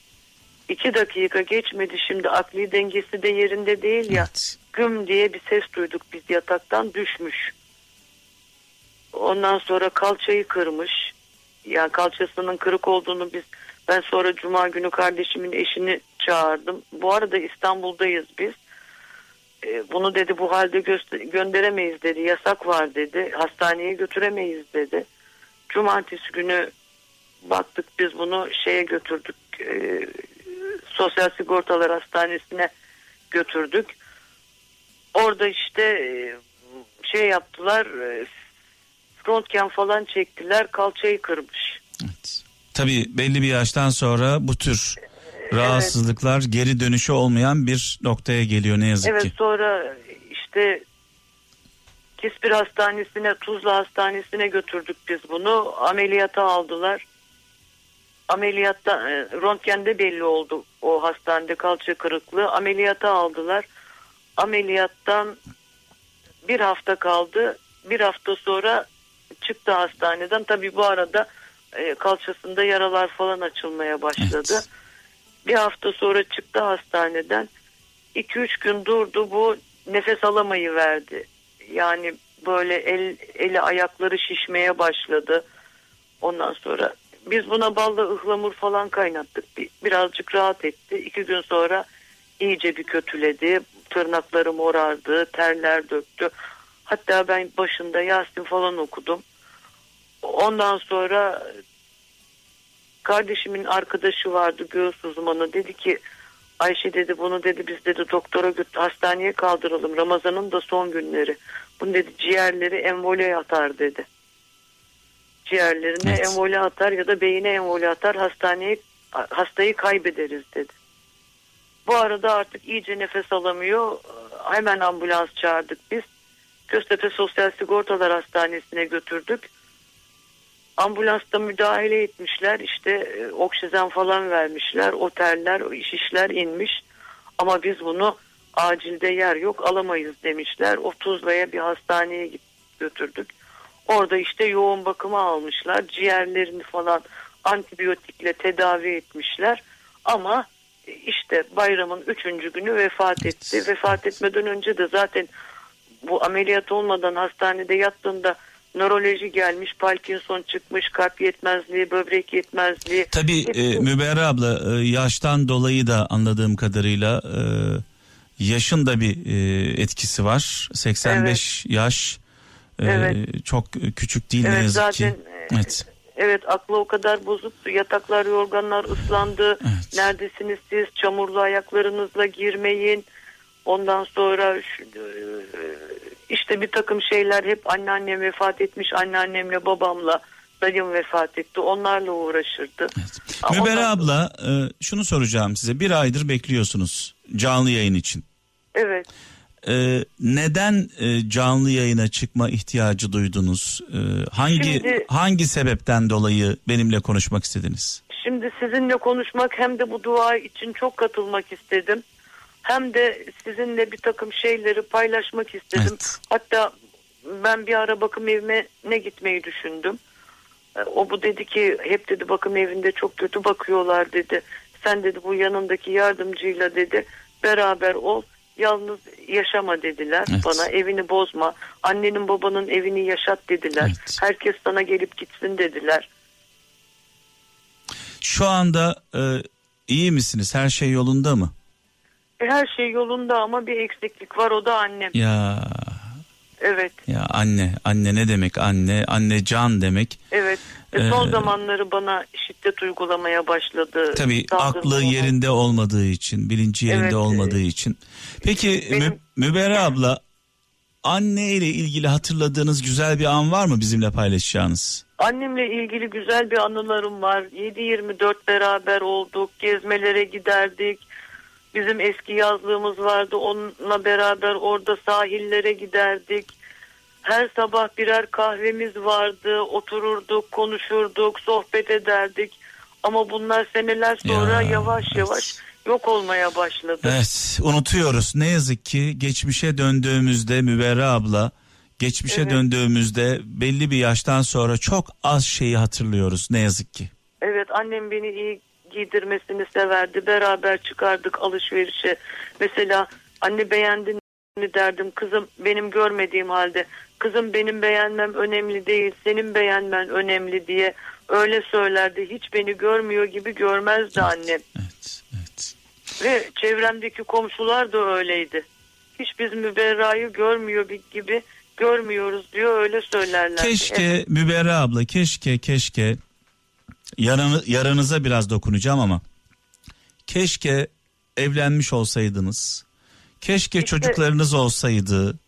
İki dakika geçmedi şimdi akli dengesi de yerinde değil ya. Evet. Güm diye bir ses duyduk biz yataktan düşmüş. Ondan sonra kalçayı kırmış. Yani kalçasının kırık olduğunu biz ben sonra cuma günü kardeşimin eşini çağırdım. Bu arada İstanbul'dayız biz. E, bunu dedi bu halde gönderemeyiz dedi. Yasak var dedi. Hastaneye götüremeyiz dedi. Cumartesi günü baktık biz bunu şeye götürdük. e, Sosyal Sigortalar Hastanesi'ne götürdük. Orada işte e, şey yaptılar. e, Röntgen falan çektiler. Kalçayı kırmış. Evet. Tabii belli bir yaştan sonra bu tür rahatsızlıklar geri dönüşü olmayan bir noktaya geliyor ne yazık Evet ki. sonra işte Kispir Hastanesi'ne Tuzla Hastanesi'ne götürdük biz bunu. Ameliyata aldılar. Ameliyatta e, röntgende belli oldu o hastanede kalça kırıklığı. Ameliyata aldılar. Ameliyattan bir hafta kaldı. Bir hafta sonra çıktı hastaneden. Tabii bu arada e, kalçasında yaralar falan açılmaya başladı. Evet. Bir hafta sonra çıktı hastaneden. 2-3 gün durdu bu nefes alamayı verdi. Yani böyle el, eli ayakları şişmeye başladı. Ondan sonra biz buna balla ıhlamur falan kaynattık. Bir, birazcık rahat etti. İki gün sonra iyice bir kötüledi. Tırnakları morardı, terler döktü. Hatta ben başında Yasin falan okudum. Ondan sonra kardeşimin arkadaşı vardı göğüs uzmanı dedi ki Ayşe dedi bunu dedi biz dedi doktora götür hastaneye kaldıralım Ramazan'ın da son günleri. Bunu dedi ciğerleri emvole atar dedi. Ciğerlerine Evet. emvole atar ya da beyine emvole atar hastaneye hastayı kaybederiz dedi. Bu arada artık iyice nefes alamıyor. Hemen ambulans çağırdık biz. Göztepe Sosyal Sigortalar Hastanesi'ne götürdük. Ambulansta müdahale etmişler işte e, oksijen falan vermişler oteller şişler inmiş. Ama biz bunu acilde yer yok alamayız demişler. O Tuzla'ya bir hastaneye götürdük. Orada işte yoğun bakıma almışlar ciğerlerini falan antibiyotikle tedavi etmişler. Ama e, işte bayramın üçüncü günü vefat etti. Vefat etmeden önce de zaten bu ameliyat olmadan hastanede yattığında nöroloji gelmiş, Parkinson çıkmış, kalp yetmezliği, böbrek yetmezliği. Tabii e, Müberra abla e, yaştan dolayı da anladığım kadarıyla e, yaşın da bir e, etkisi var. 85 yaş e, Evet. çok küçük değil ne evet yazık zaten ki. e, Evet. evet aklı o kadar bozuktu. Yataklar, yorganlar ıslandı. Evet. Neredesiniz siz? Çamurlu ayaklarınızla girmeyin. Ondan sonra şu- e, işte bir takım şeyler hep anneannem vefat etmiş. Anneannemle babamla dayım vefat etti. Onlarla uğraşırdı. Aa, Müberra ondan- abla e, şunu soracağım size. Bir aydır bekliyorsunuz canlı yayın için. Evet. E, neden e, canlı yayına çıkma ihtiyacı duydunuz? E, hangi Şimdi- hangi sebepten dolayı benimle konuşmak istediniz? Şimdi sizinle konuşmak hem de bu dua için çok katılmak istedim. Hem de sizinle bir takım şeyleri paylaşmak istedim. Evet. Hatta ben bir ara bakım evime ne gitmeyi düşündüm. E, O bu dedi ki hep dedi bakım evinde çok kötü bakıyorlar dedi. Sen dedi bu yanındaki yardımcıyla dedi beraber ol yalnız yaşama dediler Evet. bana evini bozma annenin babanın evini yaşat dediler. Evet. Herkes sana gelip gitsin dediler. Şu anda e, iyi misiniz? Her şey yolunda mı? E, Her şey yolunda ama bir eksiklik var o da annem. Ya Evet, ya anne anne ne demek anne anne can demek. evet. E, son Ee, zamanları bana şiddet uygulamaya başladı. Tabii aklı bana. yerinde olmadığı için, bilinci yerinde Evet, olmadığı için. Peki benim- Mü- Müberra abla anne ile ilgili hatırladığınız güzel bir an var mı bizimle paylaşacağınız? Annemle ilgili güzel bir anılarım var. 7-24 beraber olduk, gezmelere giderdik. Bizim eski yazlığımız vardı. Onunla beraber orada sahillere giderdik. Her sabah birer kahvemiz vardı. Otururduk, konuşurduk, sohbet ederdik. Ama bunlar seneler sonra Ya, yavaş evet. yavaş yok olmaya başladı. Evet unutuyoruz. Ne yazık ki geçmişe döndüğümüzde Müberra abla geçmişe Evet. döndüğümüzde belli bir yaştan sonra çok az şeyi hatırlıyoruz ne yazık ki. Evet annem beni iyi giydirmesini severdi. Beraber çıkardık alışverişe. Mesela anne beğendin mi derdim. Kızım benim görmediğim halde. Kızım benim beğenmem önemli değil. Senin beğenmen önemli diye öyle söylerdi. Hiç beni görmüyor gibi görmezdi annem. Evet, evet. Ve çevremdeki komşular da öyleydi. Hiç biz Müberra'yı görmüyor gibi görmüyoruz diyor öyle söylerler. Keşke Müberra abla keşke keşke yaranı, yaranıza biraz dokunacağım ama keşke evlenmiş olsaydınız. Keşke İşte- çocuklarınız olsaydı.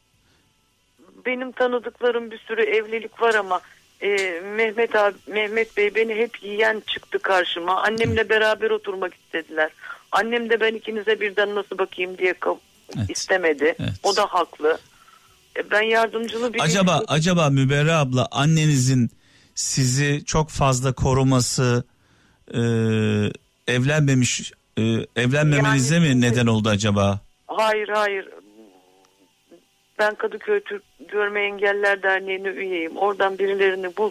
benim tanıdıklarım bir sürü evlilik var ama e, Mehmet abi Mehmet Bey beni hep yiyen çıktı karşıma. Annemle beraber oturmak istediler. Annem de ben ikinize birden nasıl bakayım diye Evet. istemedi. Evet. O da haklı. E, ben yardımcılı bir Acaba acaba Müberra abla annenizin sizi çok fazla koruması e, evlenmemiş e, evlenmemenize Yani- mi neden oldu acaba? Hayır hayır. Ben Kadıköy Türk Görme Engeller Derneği'ne üyeyim. Oradan birilerini bul.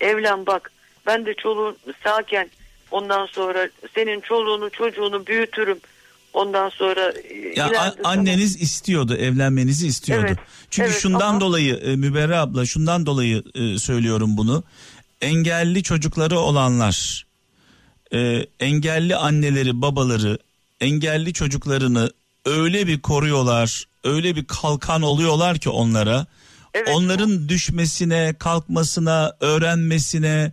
Evlen bak. Ben de çoluğun sağken ondan sonra senin çoluğunu çocuğunu büyütürüm. Ondan sonra e, Ya anneniz istiyordu, evlenmenizi istiyordu. Evet, Çünkü evet şundan ama- dolayı e, Müberra abla şundan dolayı e, söylüyorum bunu. Engelli çocukları olanlar, engelli anneleri, babaları engelli çocuklarını öyle bir koruyorlar, öyle bir kalkan oluyorlar ki onlara. Evet. Onların düşmesine, kalkmasına, öğrenmesine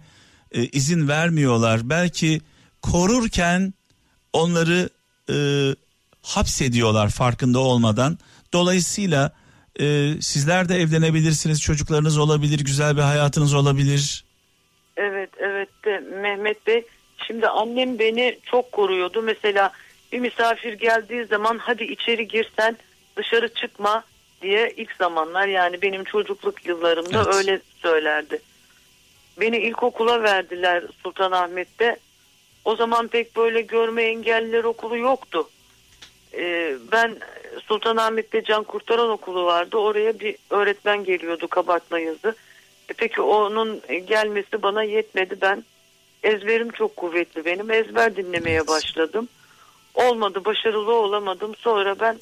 e, izin vermiyorlar. Belki korurken onları e, hapsediyorlar farkında olmadan. Dolayısıyla e, sizler de evlenebilirsiniz, çocuklarınız olabilir, güzel bir hayatınız olabilir. Evet evet de Mehmet Bey şimdi annem beni çok koruyordu. Mesela bir misafir geldiği zaman hadi içeri girsen dışarı çıkma diye ilk zamanlar yani benim çocukluk yıllarımda Evet. öyle söylerdi. Beni ilkokula verdiler Sultanahmet'te. O zaman pek böyle görme engelliler okulu yoktu. Ee, ben Sultanahmet'te Can Kurtaran okulu vardı. Oraya bir öğretmen geliyordu kabartma yazı. E peki onun gelmesi bana yetmedi. Ben ezberim çok kuvvetli benim. Ezber dinlemeye başladım. Olmadı, başarılı olamadım. Sonra ben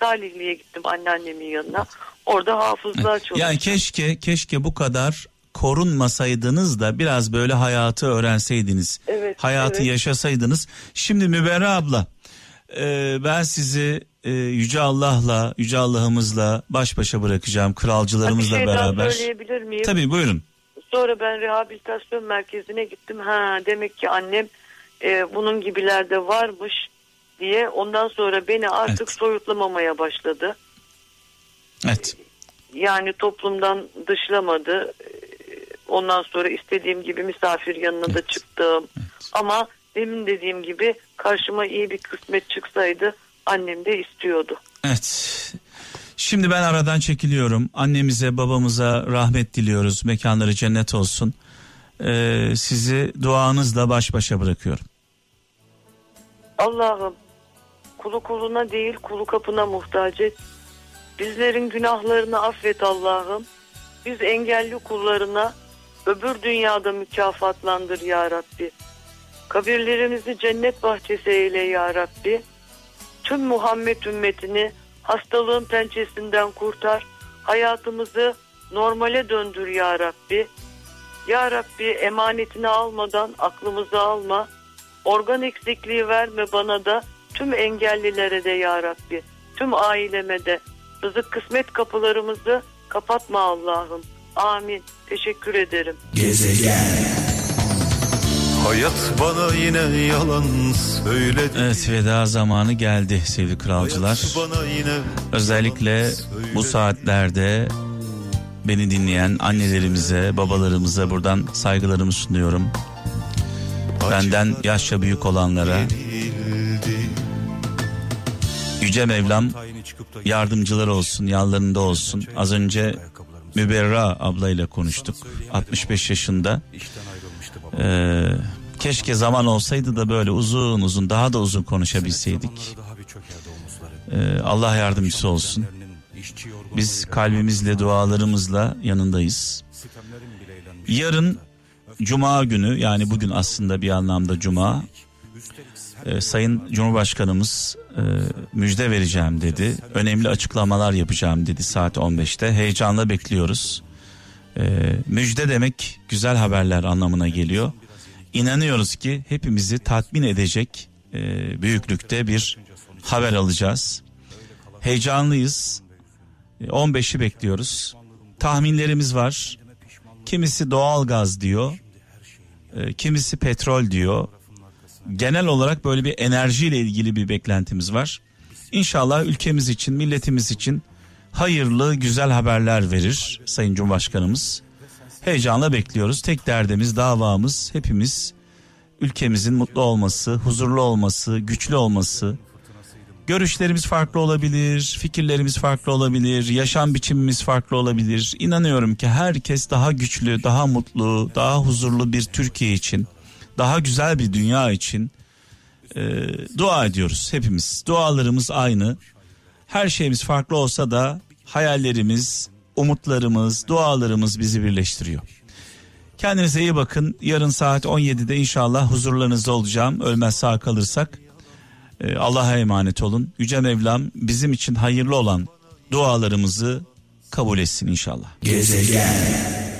Salihli'ye gittim anneannemin yanına. Orada hafızlığa çalıştım. Yani keşke keşke bu kadar korunmasaydınız da biraz böyle hayatı öğrenseydiniz. Evet, hayatı evet. yaşasaydınız. Şimdi Müberra abla e, ben sizi e, Yüce Allah'la, Yüce Allah'ımızla baş başa bırakacağım. bir Kralcılarımızla şey daha beraber. söyleyebilir miyim? Tabii buyurun. Sonra ben rehabilitasyon merkezine gittim. Ha demek ki annem e, bunun gibiler de varmış diye ondan sonra beni artık Evet. soyutlamamaya başladı. Evet. Yani toplumdan dışlamadı. Ondan sonra istediğim gibi misafir yanına da Evet. çıktım. Ama demin dediğim gibi karşıma iyi bir kısmet çıksaydı annem de istiyordu. Evet. Şimdi ben aradan çekiliyorum. Annemize, babamıza rahmet diliyoruz. Mekanları cennet olsun. Ee, sizi duanızla baş başa bırakıyorum. Allah'ım kulu kuluna değil kulu kapına muhtaç et. Bizlerin günahlarını affet Allah'ım. Biz engelli kullarına öbür dünyada mükafatlandır ya Rabbi. Kabirlerimizi cennet bahçesi eyle ya Rabbi. Tüm Muhammed ümmetini hastalığın pençesinden kurtar. Hayatımızı normale döndür ya Rabbi. Ya Rabbi emanetini almadan aklımızı alma. Organ eksikliği verme bana da tüm engellilere de ya Rabbi. Tüm aileme de rızık kısmet kapılarımızı kapatma Allah'ım. Amin. Teşekkür ederim. Gezegen. Hayat bana yine yalan söyledi. Evet veda zamanı geldi sevgili kralcılar. Özellikle bu saatlerde beni dinleyen annelerimize, babalarımıza buradan saygılarımı sunuyorum. Benden yaşça büyük olanlara. Yüce Mevlam yardımcılar olsun, yanlarında olsun. Az önce Müberra ablayla konuştuk. 65 yaşında. Ee, Keşke zaman olsaydı da böyle uzun uzun daha da uzun konuşabilseydik. Ee, Allah yardımcısı olsun. Biz kalbimizle dualarımızla yanındayız. Yarın Cuma günü yani bugün aslında bir anlamda Cuma. Ee, Sayın Cumhurbaşkanımız e, müjde vereceğim dedi. Önemli açıklamalar yapacağım dedi saat 15'te. Heyecanla bekliyoruz. Ee, müjde demek güzel haberler anlamına geliyor. İnanıyoruz ki hepimizi tatmin edecek e, büyüklükte bir haber alacağız. Heyecanlıyız. E, 15'i bekliyoruz. Tahminlerimiz var. Kimisi doğal gaz diyor. E, kimisi petrol diyor. Genel olarak böyle bir enerjiyle ilgili bir beklentimiz var. İnşallah ülkemiz için, milletimiz için hayırlı, güzel haberler verir Sayın Cumhurbaşkanımız. Heyecanla bekliyoruz. Tek derdimiz, davamız hepimiz ülkemizin mutlu olması, huzurlu olması, güçlü olması. Görüşlerimiz farklı olabilir, fikirlerimiz farklı olabilir, yaşam biçimimiz farklı olabilir. İnanıyorum ki herkes daha güçlü, daha mutlu, daha huzurlu bir Türkiye için, daha güzel bir dünya için e, dua ediyoruz hepimiz. Dualarımız aynı. Her şeyimiz farklı olsa da hayallerimiz, umutlarımız, dualarımız bizi birleştiriyor. Kendinize iyi bakın. Yarın saat 17'de inşallah huzurlarınızda olacağım. Ölmez sağ kalırsak. Ee, Allah'a emanet olun. Yüce Mevlam bizim için hayırlı olan dualarımızı kabul etsin inşallah. Gezegen